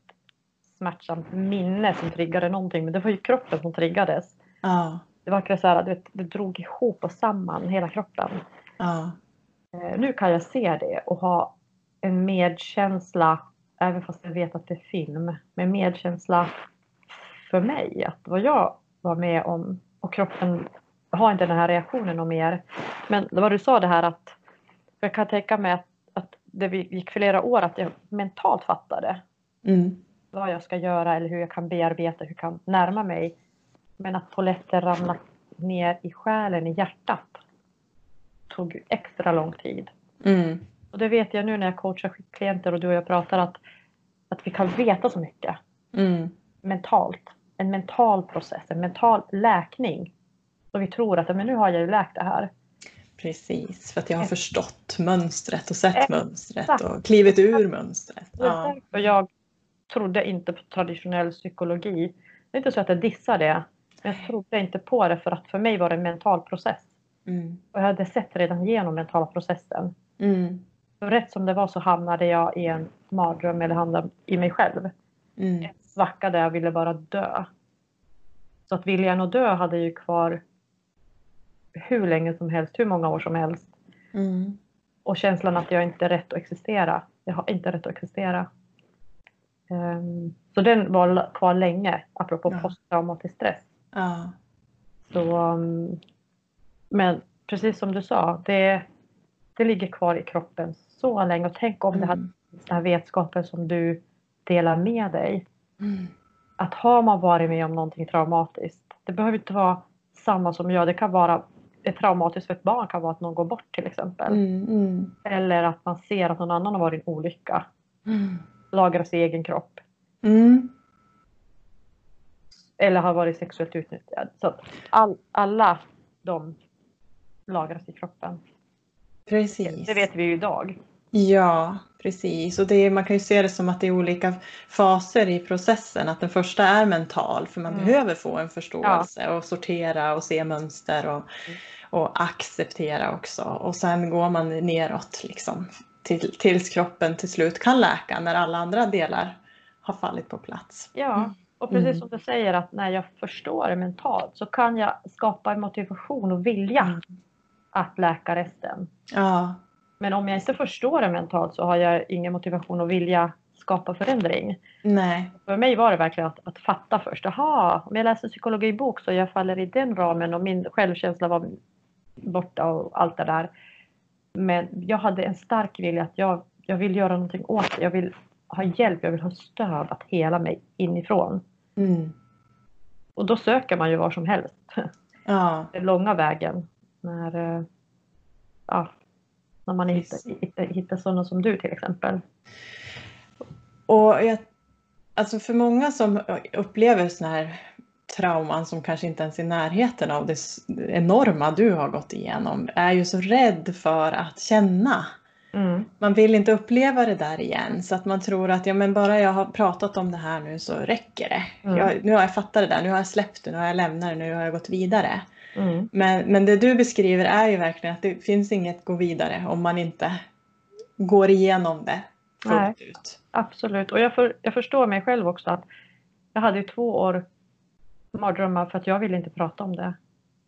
smärtsamt minne som triggade någonting. Men det var ju kroppen som triggades. Ja, Det var så här, vet, det drog ihop och samman hela kroppen. ja, Eh, nu kan jag se det och ha en medkänsla, även fast jag vet att det är film, men medkänsla för mig, att vad jag var med om och kroppen har inte den här reaktionen och mer. Men var du sa det här att, för jag kan tänka mig att, att det gick flera år att jag mentalt fattade mm. vad jag ska göra eller hur jag kan bearbeta, hur jag kan närma mig. Men att polletten ramlat ner i själen, i hjärtat, tog extra lång tid. Mm. Och det vet jag nu när jag coachar klienter och du och jag pratar att, att vi kan veta så mycket Mm. mentalt. En mental process, en mental läkning. Och vi tror att men nu har jag ju läkt det här. Precis, för att jag har förstått mönstret och sett Exakt. mönstret och klivit ur mönstret. Ja. jag trodde inte på traditionell psykologi. Det är inte så att jag dissar det. Men jag trodde inte på det för att för mig var det en mental process. Mm. Och jag hade sett redan genom mentala processen. Mm. Rätt som det var så hamnade jag i en mardröm eller hamnade i mig själv. Mm. En svacka där jag ville bara dö. Så att viljan att dö hade ju kvar hur länge som helst, hur många år som helst. Mm. Och känslan att jag inte är rätt att existera. Jag har inte rätt att existera. Ehm, så den var kvar länge, apropå Ja. posttraumatisk stress. Ja. Så, um, men precis som du sa, det, det ligger kvar i kroppen så länge. Och tänk om det hade Mm. den här vetskapen som du delar med dig. Mm. Att har man varit med om någonting traumatiskt, det behöver inte vara samma som jag. Det kan vara ett traumatiskt för ett barn kan vara att någon går bort till exempel. Mm. Mm. Eller att man ser att någon annan har varit i en olycka. Mm. Lagras i egen kropp. Mm. Eller har varit sexuellt utnyttjad. Så all, alla de lagras i kroppen. Precis. Det vet vi ju idag. Ja, precis. Och det är, man kan ju se det som att det är olika faser i processen. Att den första är mental för man Mm. behöver få en förståelse och sortera och se mönster och, Mm. och acceptera också. Och sen går man neråt liksom till, tills kroppen till slut kan läka när alla andra delar har fallit på plats. Ja, och precis Mm. som du säger att när jag förstår det mentalt så kan jag skapa en motivation och vilja Mm. att läka resten. Ja, Men om jag inte förstår det mentalt så har jag ingen motivation och vilja skapa förändring. nej. För mig var det verkligen att, att fatta först. Jaha, om jag läser psykologibok så jag faller i den ramen och min självkänsla var borta och allt det där. Men jag hade en stark vilja att jag, jag vill göra någonting åt det. Jag vill ha hjälp, jag vill ha stöd att hela mig inifrån. Mm. Och då söker man ju var som helst. Ja, Den långa vägen. När, eh, ja, när man hittar, hittar, hittar sådana som du till exempel. Och jag, alltså för många som upplever sådana här trauman som kanske inte ens är i närheten av det enorma du har gått igenom är ju så rädd för att känna. Mm. Man vill inte uppleva det där igen så att man tror att ja, men bara jag har pratat om det här nu så räcker det. Mm. Jag, nu har jag fattat det där, nu har jag släppt det, nu har jag lämnat det, nu har jag gått vidare. Mm. Men, men det du beskriver är ju verkligen att det finns inget gå vidare om man inte går igenom det fullt Nej. ut. Absolut. Och jag, för, jag förstår mig själv också att jag hade ju två år mardrömmar för att jag ville inte prata om det.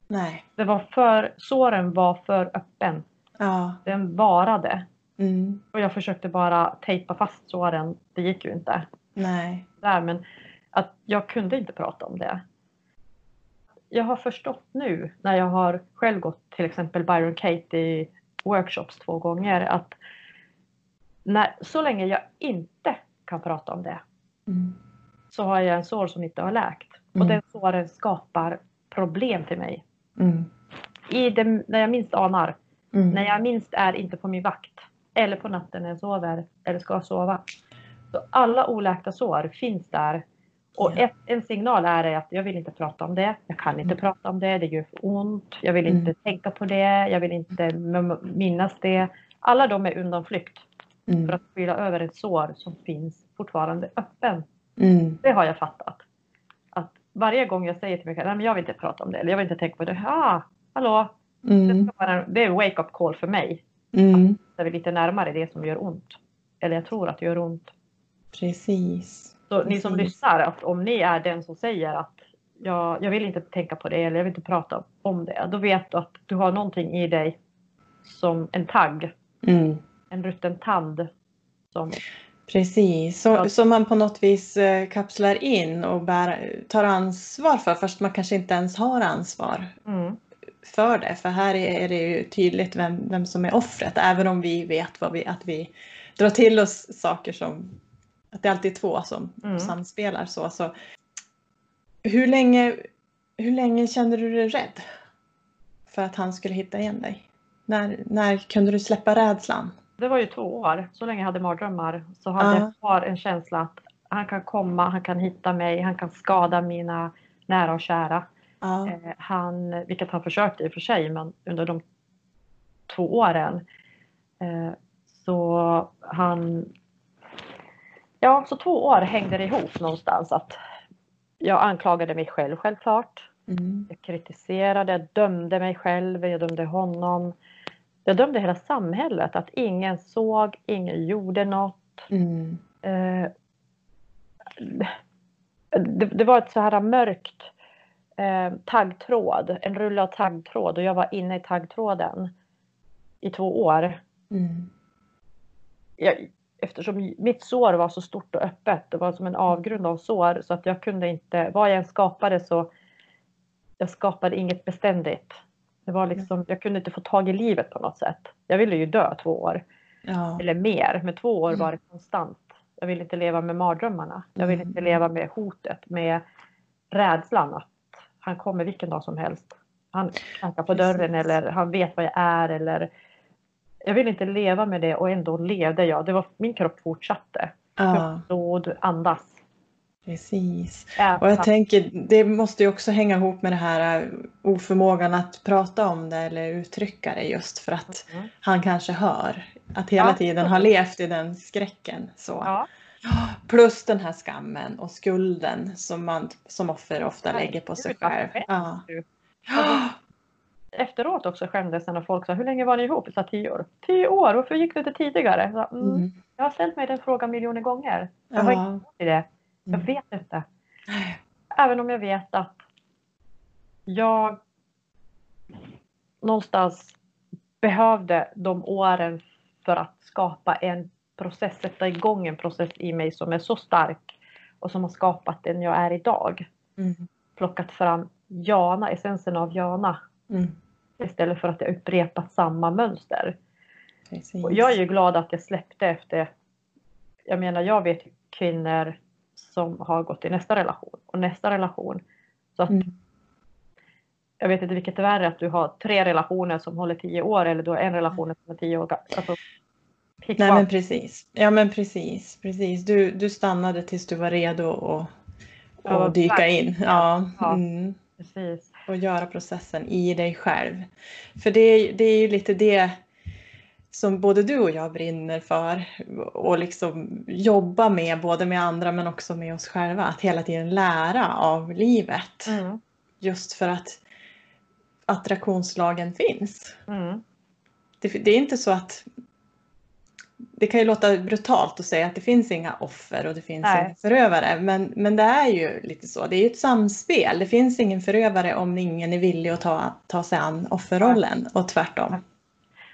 Nej. det var för, såren var för öppen. Ja. Den varade. Mm. Och jag försökte bara tejpa fast såren. Det gick ju inte. Nej. Där, men att jag kunde inte prata om det. Jag har förstått nu när jag har själv gått till exempel Byron Katie workshops två gånger att när, så länge jag inte kan prata om det Mm. så har jag en sår som inte har läkt. Och Mm. den såren skapar problem till mig. Mm. I det, när jag minst anar Mm. När jag minst är inte på min vakt. Eller på natten när jag sover eller ska sova. Så alla oläkta sår finns där. Och ett, en signal är att jag vill inte prata om det. Jag kan inte Mm. prata om det. Det gör för ont. Jag vill inte Mm. tänka på det. Jag vill inte minnas det. Alla de är undanflykt Mm. för att skyla över ett sår som finns fortfarande öppen. Mm. Det har jag fattat. Att varje gång jag säger till mig själv, nej men jag vill inte prata om det, eller jag vill inte tänka på det. Ah, hallå, det, Mm. ska vara, det är en wake-up call för mig. Mm. Där vi lite närmare det som gör ont. Eller jag tror att det gör ont. Precis. Så ni som Precis. lyssnar, att om ni är den som säger att jag, jag vill inte tänka på det eller jag vill inte prata om det. Då vet du att du har någonting i dig som en tagg, Mm. en rutten tand. Som, Precis, så, som man på något vis eh, kapslar in och bär, tar ansvar för fast man kanske inte ens har ansvar mm, för det. För här är, är det ju tydligt vem, vem som är offret även om vi vet vad vi, att vi drar till oss saker som att det alltid är två som Mm. samspelar så. så hur, länge, hur länge kände du dig rädd för att han skulle hitta igen dig? När, när kunde du släppa rädslan? det var ju två år, så länge jag hade mardrömmar så hade Ja. jag kvar en känsla att han kan komma, han kan hitta mig, han kan skada mina nära och kära. Eh, Han, vilket han försökte i och för sig, men under de två åren. Eh, så han... Ja, så två år hängde det ihop någonstans. att Jag anklagade mig själv självklart. Mm. Jag kritiserade, jag dömde mig själv, jag dömde honom. Jag dömde hela samhället, att ingen såg, ingen gjorde något. Mm. Eh, det, det var ett så här mörkt eh, taggtråd, en rulle av taggtråd och jag var inne i taggtråden i två år. Mm. Jag, eftersom mitt sår var så stort och öppet, det var som en avgrund av sår så att jag kunde inte, vad jag än skapade så jag skapade inget beständigt. Det var liksom, jag kunde inte få tag i livet på något sätt. Jag ville ju dö två år. Ja. eller mer, men två år Mm. var det konstant. Jag vill inte leva med mardrömmarna. Jag vill Mm. inte leva med hotet, med rädslan att han kommer vilken dag som helst. Han knackar på dörren eller han vet vad jag är eller jag vill inte leva med det och ändå levde jag. Det var, min kropp fortsatte. ja, Blod, andas. precis. Och jag tänker, det måste ju också hänga ihop med det här eh, oförmågan att prata om det eller uttrycka det just för att Mm. han kanske hör. Att hela Ja. tiden har levt i den skräcken. Så. Ja, Plus den här skammen och skulden som man som offer ofta lägger på sig själv. Ja. Efteråt också skämdes när folk sa hur länge var ni ihop? Jag sa tio år. Tio år, varför gick du inte tidigare? Jag, sa, mm, Mm. jag har ställt mig den frågan miljoner gånger. Jag har Ja. inte det. Jag Mm. vet inte. Även om jag vet att jag någonstans behövde de åren för att skapa en process, sätta igång en process i mig som är så stark och som har skapat den jag är idag. Mm. Plockat fram Jana, essensen av Jana Mm. Istället för att jag upprepat samma mönster. Precis. Och jag är ju glad att jag släppte efter, jag menar jag vet kvinnor som har gått i nästa relation och nästa relation. Så att Mm. jag vet inte vilket är värre, att du har tre relationer som håller tio år eller du har en relation som är tio år. Alltså, Nej men precis. Ja men precis. precis. Du, du stannade tills du var redo att Ja, att dyka in. Ja. Ja. Mm. Precis. Och göra processen i dig själv. För det, är- det är ju lite det som både du och jag brinner för och liksom jobba med både med andra men också med oss själva. Att hela tiden lära av livet. Mm. Just för att attraktionslagen finns. Mm. Det, det är inte så att det kan ju låta brutalt att säga att det finns inga offer och det finns Nej. inga förövare. Men, men det är ju lite så. Det är ju ett samspel. Det finns ingen förövare om ingen är villig att ta, ta sig an offerrollen och tvärtom.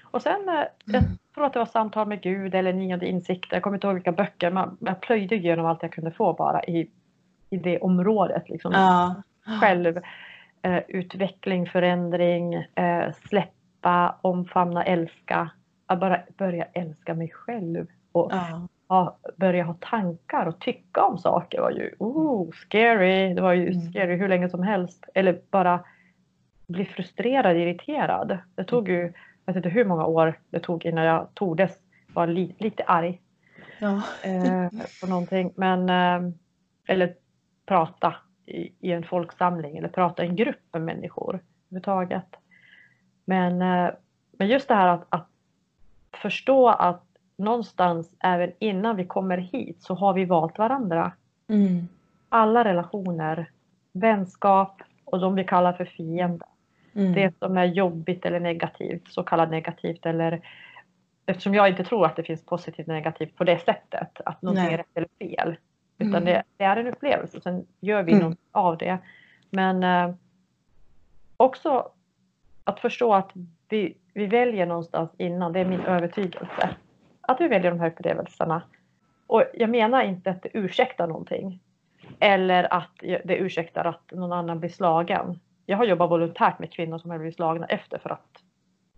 Och sen, eh, jag tror att det var samtal med Gud eller nionde insikter, jag kommer inte ihåg vilka böcker, men jag plöjde igenom allt jag kunde få bara i, i det området. Liksom. Ja. Själv, eh, utveckling, förändring, eh, släppa, omfamna, älska. Att bara börja älska mig själv och Ja. ha, börja ha tankar och tycka om saker var ju oh, scary. Det var ju Mm. scary hur länge som helst. Eller bara bli frustrerad, irriterad. Det tog ju, jag vet inte hur många år det tog innan jag tordes vara li, lite arg Ja. eh, på någonting. Men, eh, eller prata i, i en folksamling eller prata i en grupp med människor överhuvudtaget. Men, eh, men just det här att, att förstå att någonstans även innan vi kommer hit så har vi valt varandra. Mm. Alla relationer, vänskap och de vi kallar för fiender. Mm. Det som är jobbigt eller negativt, så kallat negativt eller eftersom jag inte tror att det finns positivt och negativt på det sättet, att någonting Nej. är rätt eller fel. Utan Mm. det, det är en upplevelse, sen gör vi Mm. något av det. Men eh, också att förstå att vi, vi väljer någonstans innan, det är min övertygelse. Att vi väljer de här upplevelserna. Och jag menar inte att det ursäktar någonting. Eller att det ursäktar att någon annan blir slagen. Jag har jobbat volontärt med kvinnor som har blivit slagna efter för att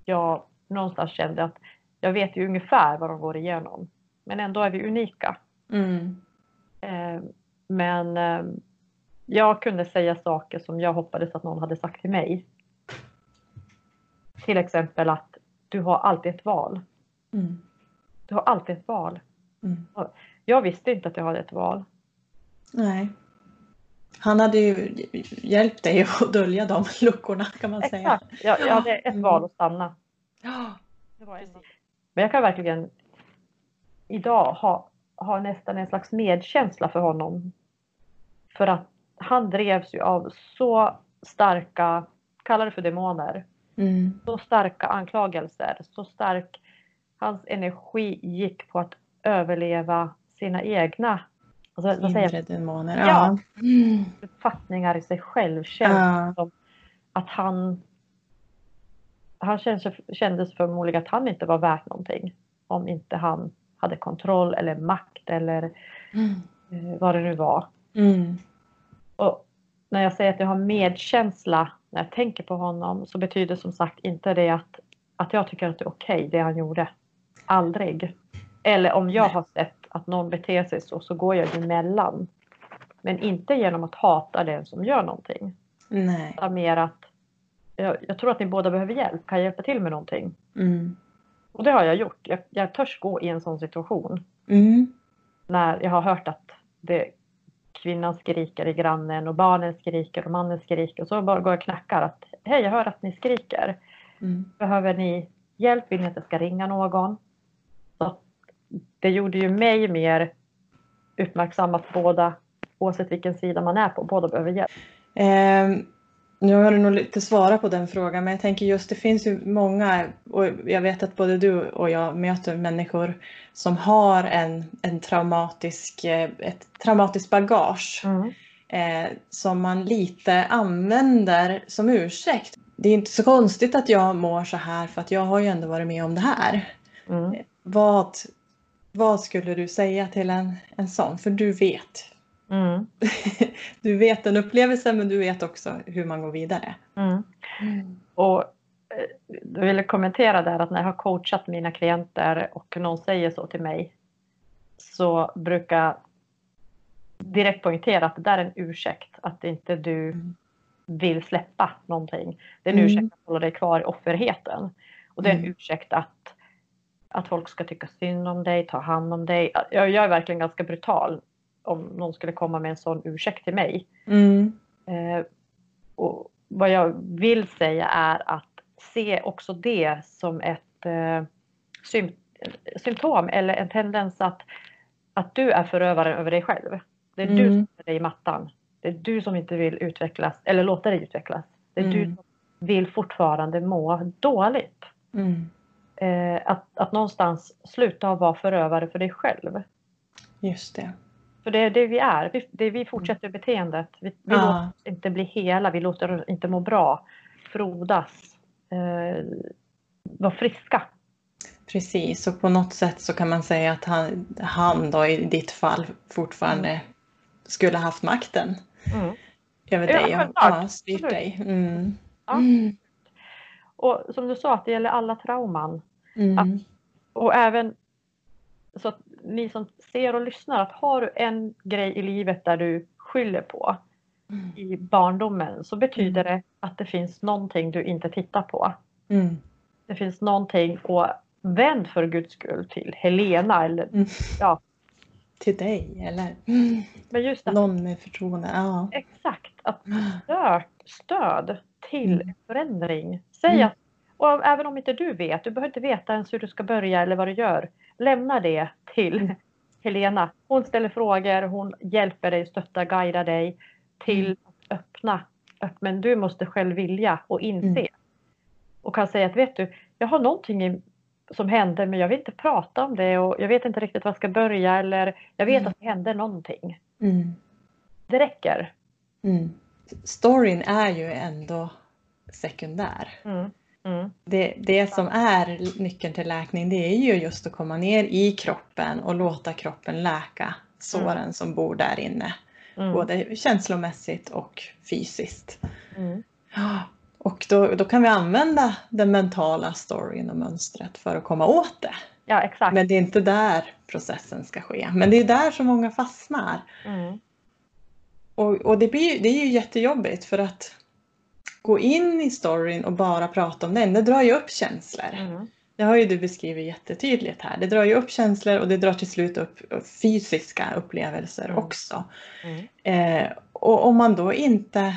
jag någonstans kände att jag vet ju ungefär vad de går igenom. Men ändå är vi unika. Mm. Eh, Men eh, jag kunde säga saker som jag hoppades att någon hade sagt till mig. Till exempel att du har alltid ett val. Mm. Du har alltid ett val. Mm. Jag visste inte att jag hade ett val. Nej. Han hade ju hjälpt dig att dölja de luckorna kan man säga. Exakt. Jag, jag hade ett val att stanna. Ja. Men jag kan verkligen idag ha, ha nästan en slags medkänsla för honom. För att han drevs ju av så starka, kalla det för demoner, Mm. så starka anklagelser, så stark, hans energi gick på att överleva sina egna alltså, vad säger Inre demoner. Ja. Ja. Mm. uppfattningar i sig själv. Känns Ja. som att han han kändes, kändes förmodligen att han inte var värt någonting. Om inte han hade kontroll eller makt eller Mm. eh, vad det nu var. Mm. Och när jag säger att jag har medkänsla när jag tänker på honom så betyder som sagt inte det att, att jag tycker att det är okej det han gjorde. Aldrig. Eller om jag har sett att någon beter sig så, så går jag emellan. Men inte genom att hata den som gör någonting. Nej. Utan mer att jag, jag tror att ni båda behöver hjälp. Kan jag hjälpa till med någonting? Mm. Och det har jag gjort. Jag, jag törs gå i en sån situation. Mm. När jag har hört att det, kvinnan skriker i grannen och barnen skriker och mannen skriker. Och så bara går jag och knackar att hej jag hör att ni skriker. Mm. Behöver ni hjälp? Vill ni att jag ska ringa någon? Så det gjorde ju mig mer uppmärksam att båda, oavsett vilken sida man är på, båda behöver hjälp. Ehm, nu har du nog lite svarat på den frågan men jag tänker just det finns ju många och jag vet att både du och jag möter människor som har en, en traumatisk, eh, ett traumatiskt bagage eh, som man lite använder som ursäkt. Det är inte så konstigt att jag mår så här för att jag har ju ändå varit med om det här. Mm. Vad, vad skulle du säga till en, en sån? För du vet. Mm. Du vet den upplevelsen men du vet också hur man går vidare. Mm. Och eh, jag ville kommentera där att när jag har coachat mina klienter och någon säger så till mig så brukar jag direkt poängtera att det där är en ursäkt. Att inte du Mm. vill släppa någonting. Det är en Mm. ursäkt att hålla dig kvar i offerheten. Och det är en Mm. ursäkt att, att folk ska tycka synd om dig, ta hand om dig. Jag, jag är verkligen ganska brutal om någon skulle komma med en sån ursäkt till mig. Mm. Eh, och vad jag vill säga är att se också det som ett eh, sym- symptom eller en tendens att, att du är förövaren över dig själv. Det är du Mm. som är dig i mattan. Det är du som inte vill utvecklas eller låta dig utvecklas. Det är du Mm. som vill fortfarande må dåligt. Mm. Eh, att, att någonstans sluta vara förövare för dig själv. Just det. För det är det vi är. Vi, det vi fortsätter beteendet. Vi, vi Ja. låter inte bli hela, vi låter inte må bra, frodas, eh, vara friska. Precis, och på något sätt så kan man säga att han, han då i ditt fall fortfarande skulle haft makten Mm. över Ja, dig och ja, styrt dig. Mm. Ja. Mm. Och som du sa, att det gäller alla trauman. Mm. Och även så att ni som ser och lyssnar, att har du en grej i livet där du skyller på Mm. i barndomen så betyder det att det finns någonting du inte tittar på. Mm. Det finns någonting och vänd för guds skull till Helena eller Mm. ja, Till dig eller mm. men just att någon med förtroende. Ja. Exakt, att stöd, stöd till Mm. förändring. Säg Mm. att, och även om inte du vet, du behöver inte veta ens hur du ska börja eller vad du gör. Lämna det till Mm. Helena, hon ställer frågor, hon hjälper dig, stöttar, guidar dig till Mm. att öppna. Öpp- Men du måste själv vilja och inse. Mm. Och kan säga att vet du, jag har någonting som hände men jag vill inte prata om det och jag vet inte riktigt var jag ska börja eller jag vet Mm. att det hände någonting. Mm. Det räcker. Mm. Storyn är ju ändå sekundär. Mm. Mm. Det, det som är nyckeln till läkning det är ju just att komma ner i kroppen och låta kroppen läka såren som bor där inne. Mm. Både känslomässigt och fysiskt. Mm. Och då, då kan vi använda den mentala storyn och mönstret för att komma åt det. Ja exakt. Men det är inte där processen ska ske. Men det är där som många fastnar. Mm. Och, och det, blir, det är ju jättejobbigt för att gå in i storyn och bara prata om den, det drar ju upp känslor. Mm. Det har ju du beskrivit jättetydligt här. Det drar ju upp känslor och det drar till slut upp fysiska upplevelser Mm. också. Mm. Eh, och om man då inte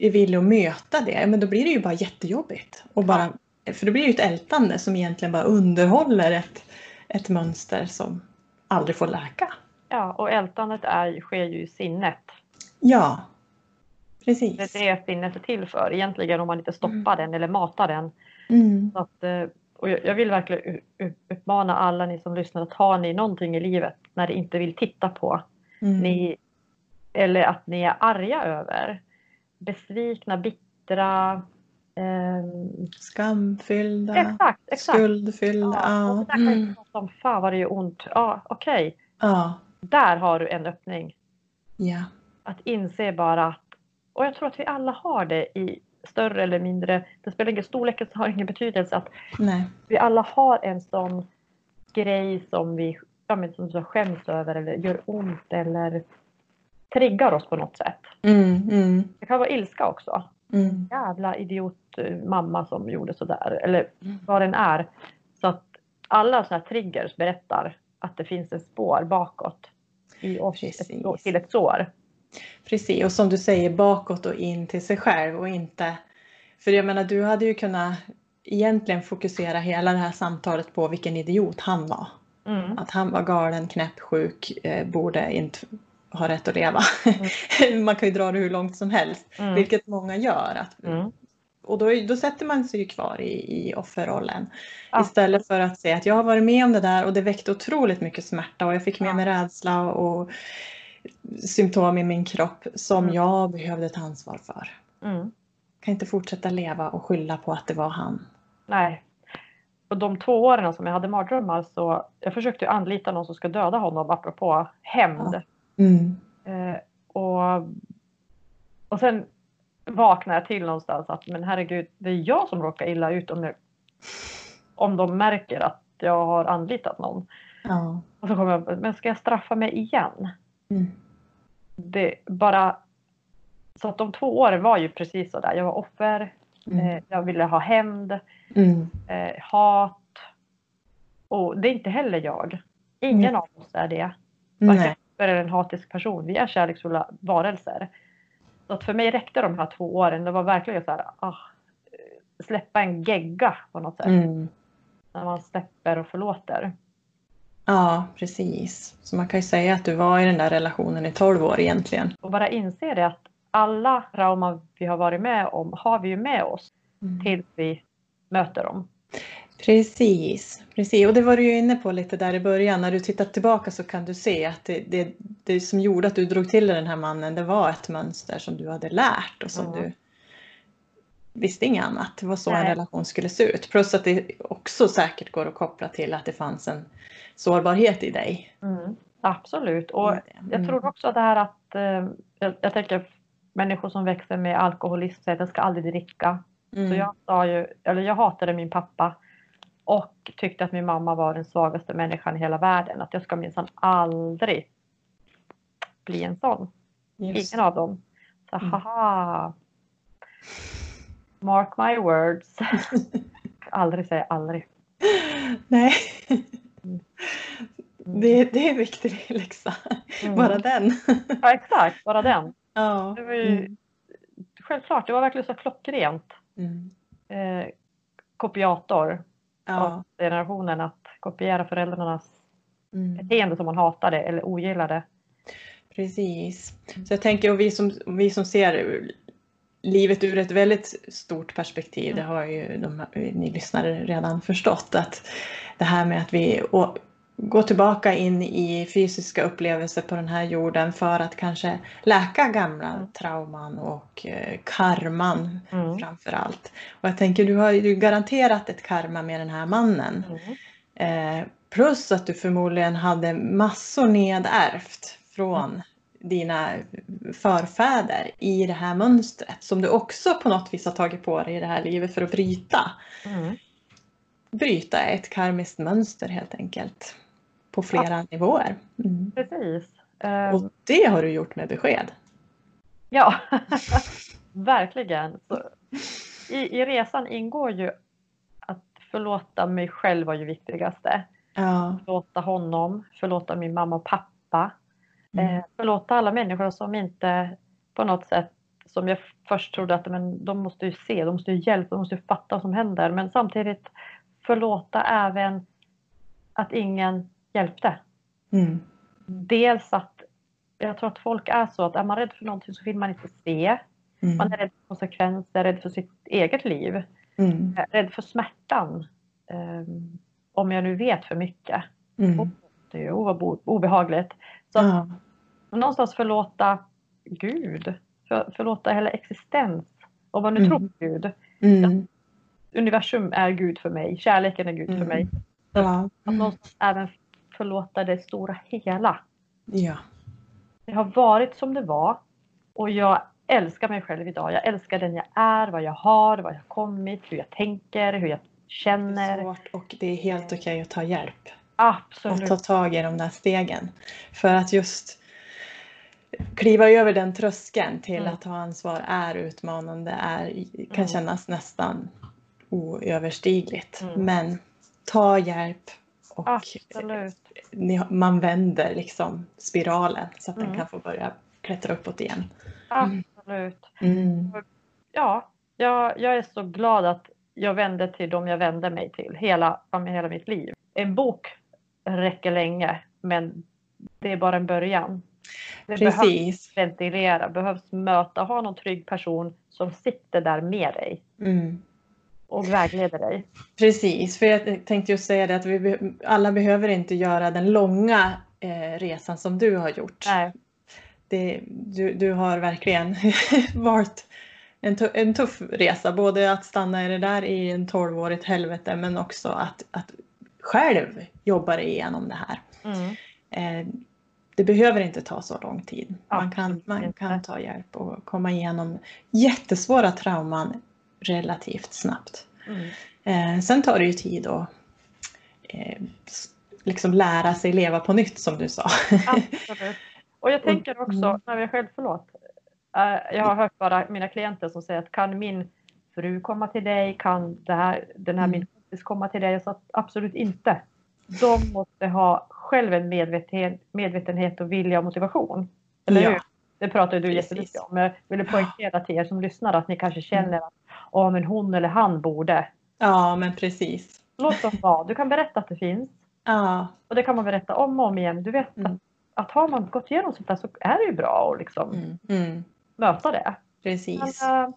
är villig att möta det, men då blir det ju bara jättejobbigt. Och bara, för det blir ju ett ältande som egentligen bara underhåller ett, ett mönster som aldrig får läka. Ja, och ältandet är, sker ju i sinnet. Ja, Det precis. är det sinnet är till för egentligen om man inte stoppar Mm. den eller matar den. Mm. Så att, eh, och jag vill verkligen uppmana alla ni som lyssnar att har ni någonting i livet när ni inte vill titta på Mm. ni, eller att ni är arga över, besvikna, bittra, ehm, Skamfyllda, exakt, exakt. skuldfyllda. Ja, och det Ja. Mm. ju prata om, fan vad det gör ont. Ja, okej, ja. där har du en öppning. ja. Att inse bara att, och jag tror att vi alla har det i större eller mindre, det spelar ingen storleken har ingen betydelse, att Nej. vi alla har en sån grej som vi ja, men som skäms över eller gör ont eller triggar oss på något sätt. Mm, mm, Det kan vara ilska också. mm. Jävla idiot eh, mamma som gjorde sådär eller Mm. vad den är. Så att alla sådana här triggers berättar att det finns en spår bakåt i oss ett, till ett sår. Precis, och som du säger bakåt och in till sig själv och inte... För jag menar, du hade ju kunnat egentligen fokusera hela det här samtalet på vilken idiot han var. Mm. Att han var galen, knäppsjuk, eh, borde inte ha rätt att leva. Man kan ju dra det hur långt som helst, Mm. vilket många gör. Att, Mm. Och då, då sätter man sig ju kvar i, i offerrollen. Ja. Istället för att säga att jag har varit med om det där och det väckte otroligt mycket smärta och jag fick med Ja. mig rädsla och symptom i min kropp som Mm. jag behövde ta ansvar för. Mm. Kan inte fortsätta leva och skylla på att det var han. Nej. Och de två åren som jag hade mardrömmar så jag försökte anlita någon som ska döda honom apropå hämnd. Mm. Eh, och, och sen vaknade jag till någonstans att men herregud, det är jag som råkar illa ut om, jag, om de märker att jag har anlitat någon. Ja. Och så kommer jag men ska jag straffa mig igen? Mm. Det bara så att de två åren var ju precis så där. Jag var offer, Mm. eh, jag ville ha hämnd, Mm. eh, hat. Och det är inte heller jag. Ingen av oss är det. Varken offer eller en hatisk person. Vi är kärleksfulla varelser. Så att för mig räckte de här två åren. Det var verkligen så här, ah, släppa en gegga på något sätt. Mm. När man släpper och förlåter. Ja, precis. Så man kan ju säga att du var i den där relationen i 12 år egentligen. Och bara inse det att alla trauman vi har varit med om har vi ju med oss Mm. tills vi möter dem. Precis, precis. Och det var du ju inne på lite där i början. När du tittar tillbaka så kan du se att det, det, det som gjorde att du drog till dig den här mannen, det var ett mönster som du hade lärt och som Mm. du visste inget annat. Det var så en Nej. relation skulle se ut. Plus att det också säkert går att koppla till att det fanns en sårbarhet i dig. Mm. Absolut. Och Mm. jag tror också det här att eh, jag, jag tänker människor som växer med alkoholism säger att jag ska aldrig dricka. Mm. Så jag sa ju, eller jag hatade min pappa och tyckte att min mamma var den svagaste människan i hela världen. Att jag ska minsann aldrig bli en sån. Just. Ingen av dem. Så Mm. haha. Mark my words. aldrig säga aldrig. Nej, Mm. det, det är en viktig läxa. Mm. Bara den. Ja exakt, bara den. ja. Det var ju, Mm. Självklart, det var verkligen så klockrent. Mm. Eh, kopiator Ja. av generationen att kopiera föräldrarnas mm. beteende som man hatade eller ogillade. Precis. Så jag tänker, och vi som, vi som ser livet ur ett väldigt stort perspektiv, det har ju de, ni lyssnare redan förstått, att det här med att vi går tillbaka in i fysiska upplevelser på den här jorden för att kanske läka gamla mm. trauman och eh, karman mm. framför allt. Och jag tänker, du har ju garanterat ett karma med den här mannen. Mm. Eh, plus att du förmodligen hade massor nedärvt från mm dina förfäder i det här mönstret som du också på något vis har tagit på dig i det här livet för att bryta. Mm. Bryta ett karmiskt mönster helt enkelt. På flera ja. nivåer. Mm. Precis. Och det har du gjort med besked. Ja, verkligen. Så, i, I resan ingår ju att förlåta mig själv var ju viktigaste. Ja. Förlåta honom, förlåta min mamma och pappa. Mm. Eh, förlåta alla människor som inte på något sätt som jag först trodde att men, de måste ju se, de måste ju hjälpa, de måste ju fatta vad som händer. Men samtidigt förlåta även att ingen hjälpte. Mm. Dels att jag tror att folk är så att är man rädd för någonting så vill man inte se. Mm. Man är rädd för konsekvenser, rädd för sitt eget liv. Mm. Eh, rädd för smärtan. Um, om jag nu vet för mycket. Mm. Det är obehagligt. Så ja. Någonstans förlåta Gud, för, förlåta hela existens. Om man nu mm. tror på Gud. Mm. Universum är Gud för mig, kärleken är Gud mm. för mig. Så ja. Att någonstans även förlåta det stora hela. Ja. Det har varit som det var och jag älskar mig själv idag. Jag älskar den jag är, vad jag har, vad jag har kommit, hur jag tänker, hur jag känner. Det är svårt och det är helt okej okay att ta hjälp. Absolut. Och ta tag i de där stegen. För att just kliva över den tröskeln till mm. att ta ansvar är utmanande, är, kan mm. kännas nästan oöverstigligt. Mm. Men ta hjälp och Absolut. man vänder liksom spiralen så att den mm. kan få börja klättra uppåt igen. Absolut. Mm. Ja, jag, jag är så glad att jag vände till dem jag vände mig till hela, hela mitt liv. En bok räcker länge men det är bara en början. Det Precis. behövs ventilera, behövs möta, ha någon trygg person som sitter där med dig. Mm. Och vägleder dig. Precis, för jag tänkte just säga det att vi alla behöver inte göra den långa eh, resan som du har gjort. Nej. Det, du, du har verkligen varit en, en tuff resa, både att stanna i det där i en tolvårigt helvete men också att, att själv jobbar igenom det här. Mm. Eh, det behöver inte ta så lång tid. Man kan, man kan ta hjälp och komma igenom jättesvåra trauman relativt snabbt. Mm. Eh, sen tar det ju tid att eh, liksom lära sig leva på nytt som du sa. Absolut. Och jag tänker också, mm. när vi är självförlåt, jag har hört bara mina klienter som säger att kan min fru komma till dig, kan det här, den här mm. min kompis komma till dig? Jag sa absolut inte. De måste ha själv en medveten, medvetenhet och vilja och motivation. Eller ja. hur? Det pratar du jättemycket om. Jag ville poängtera till er som lyssnar att ni kanske känner mm. att oh, men hon eller han borde. Ja, men precis. Låt dem vara. Du kan berätta att det finns. Ja. Och det kan man berätta om och om igen. Du vet mm. att, att har man gått igenom sånt där så är det ju bra att liksom mm. Mm. möta det. Precis. Men, äh,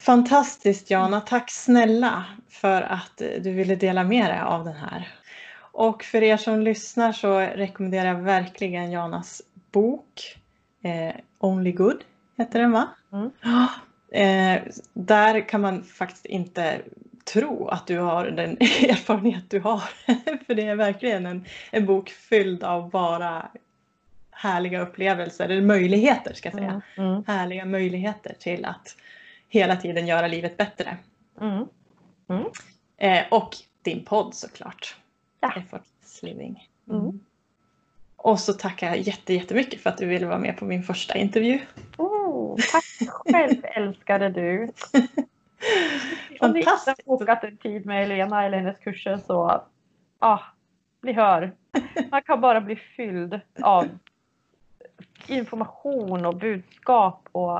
Fantastiskt Jana, tack snälla för att du ville dela med dig av den här. Och för er som lyssnar så rekommenderar jag verkligen Janas bok eh, Only Good heter den va? Mm. Eh, där kan man faktiskt inte tro att du har den erfarenhet du har. för det är verkligen en, en bok fylld av bara härliga upplevelser, eller möjligheter ska jag säga. Mm. Mm. Härliga möjligheter till att hela tiden göra livet bättre. Mm. Mm. Eh, och din podd såklart. Ja. Effortless living. Mm. mm. Och så tackar jag jätte, jättemycket för att du ville vara med på min första intervju. Oh, tack själv älskade du. Om ni inte har bokat en tid med Helena eller hennes kurser så ah, ni hör. Man kan bara bli fylld av information och budskap och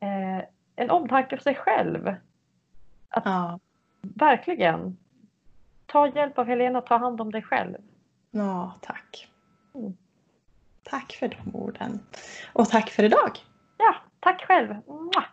eh, en omtanke för sig själv. Att ja. Verkligen. Ta hjälp av Helena, ta hand om dig själv. Ja, tack. Mm. Tack för de orden. Och tack för idag. Ja, tack själv. Mwah!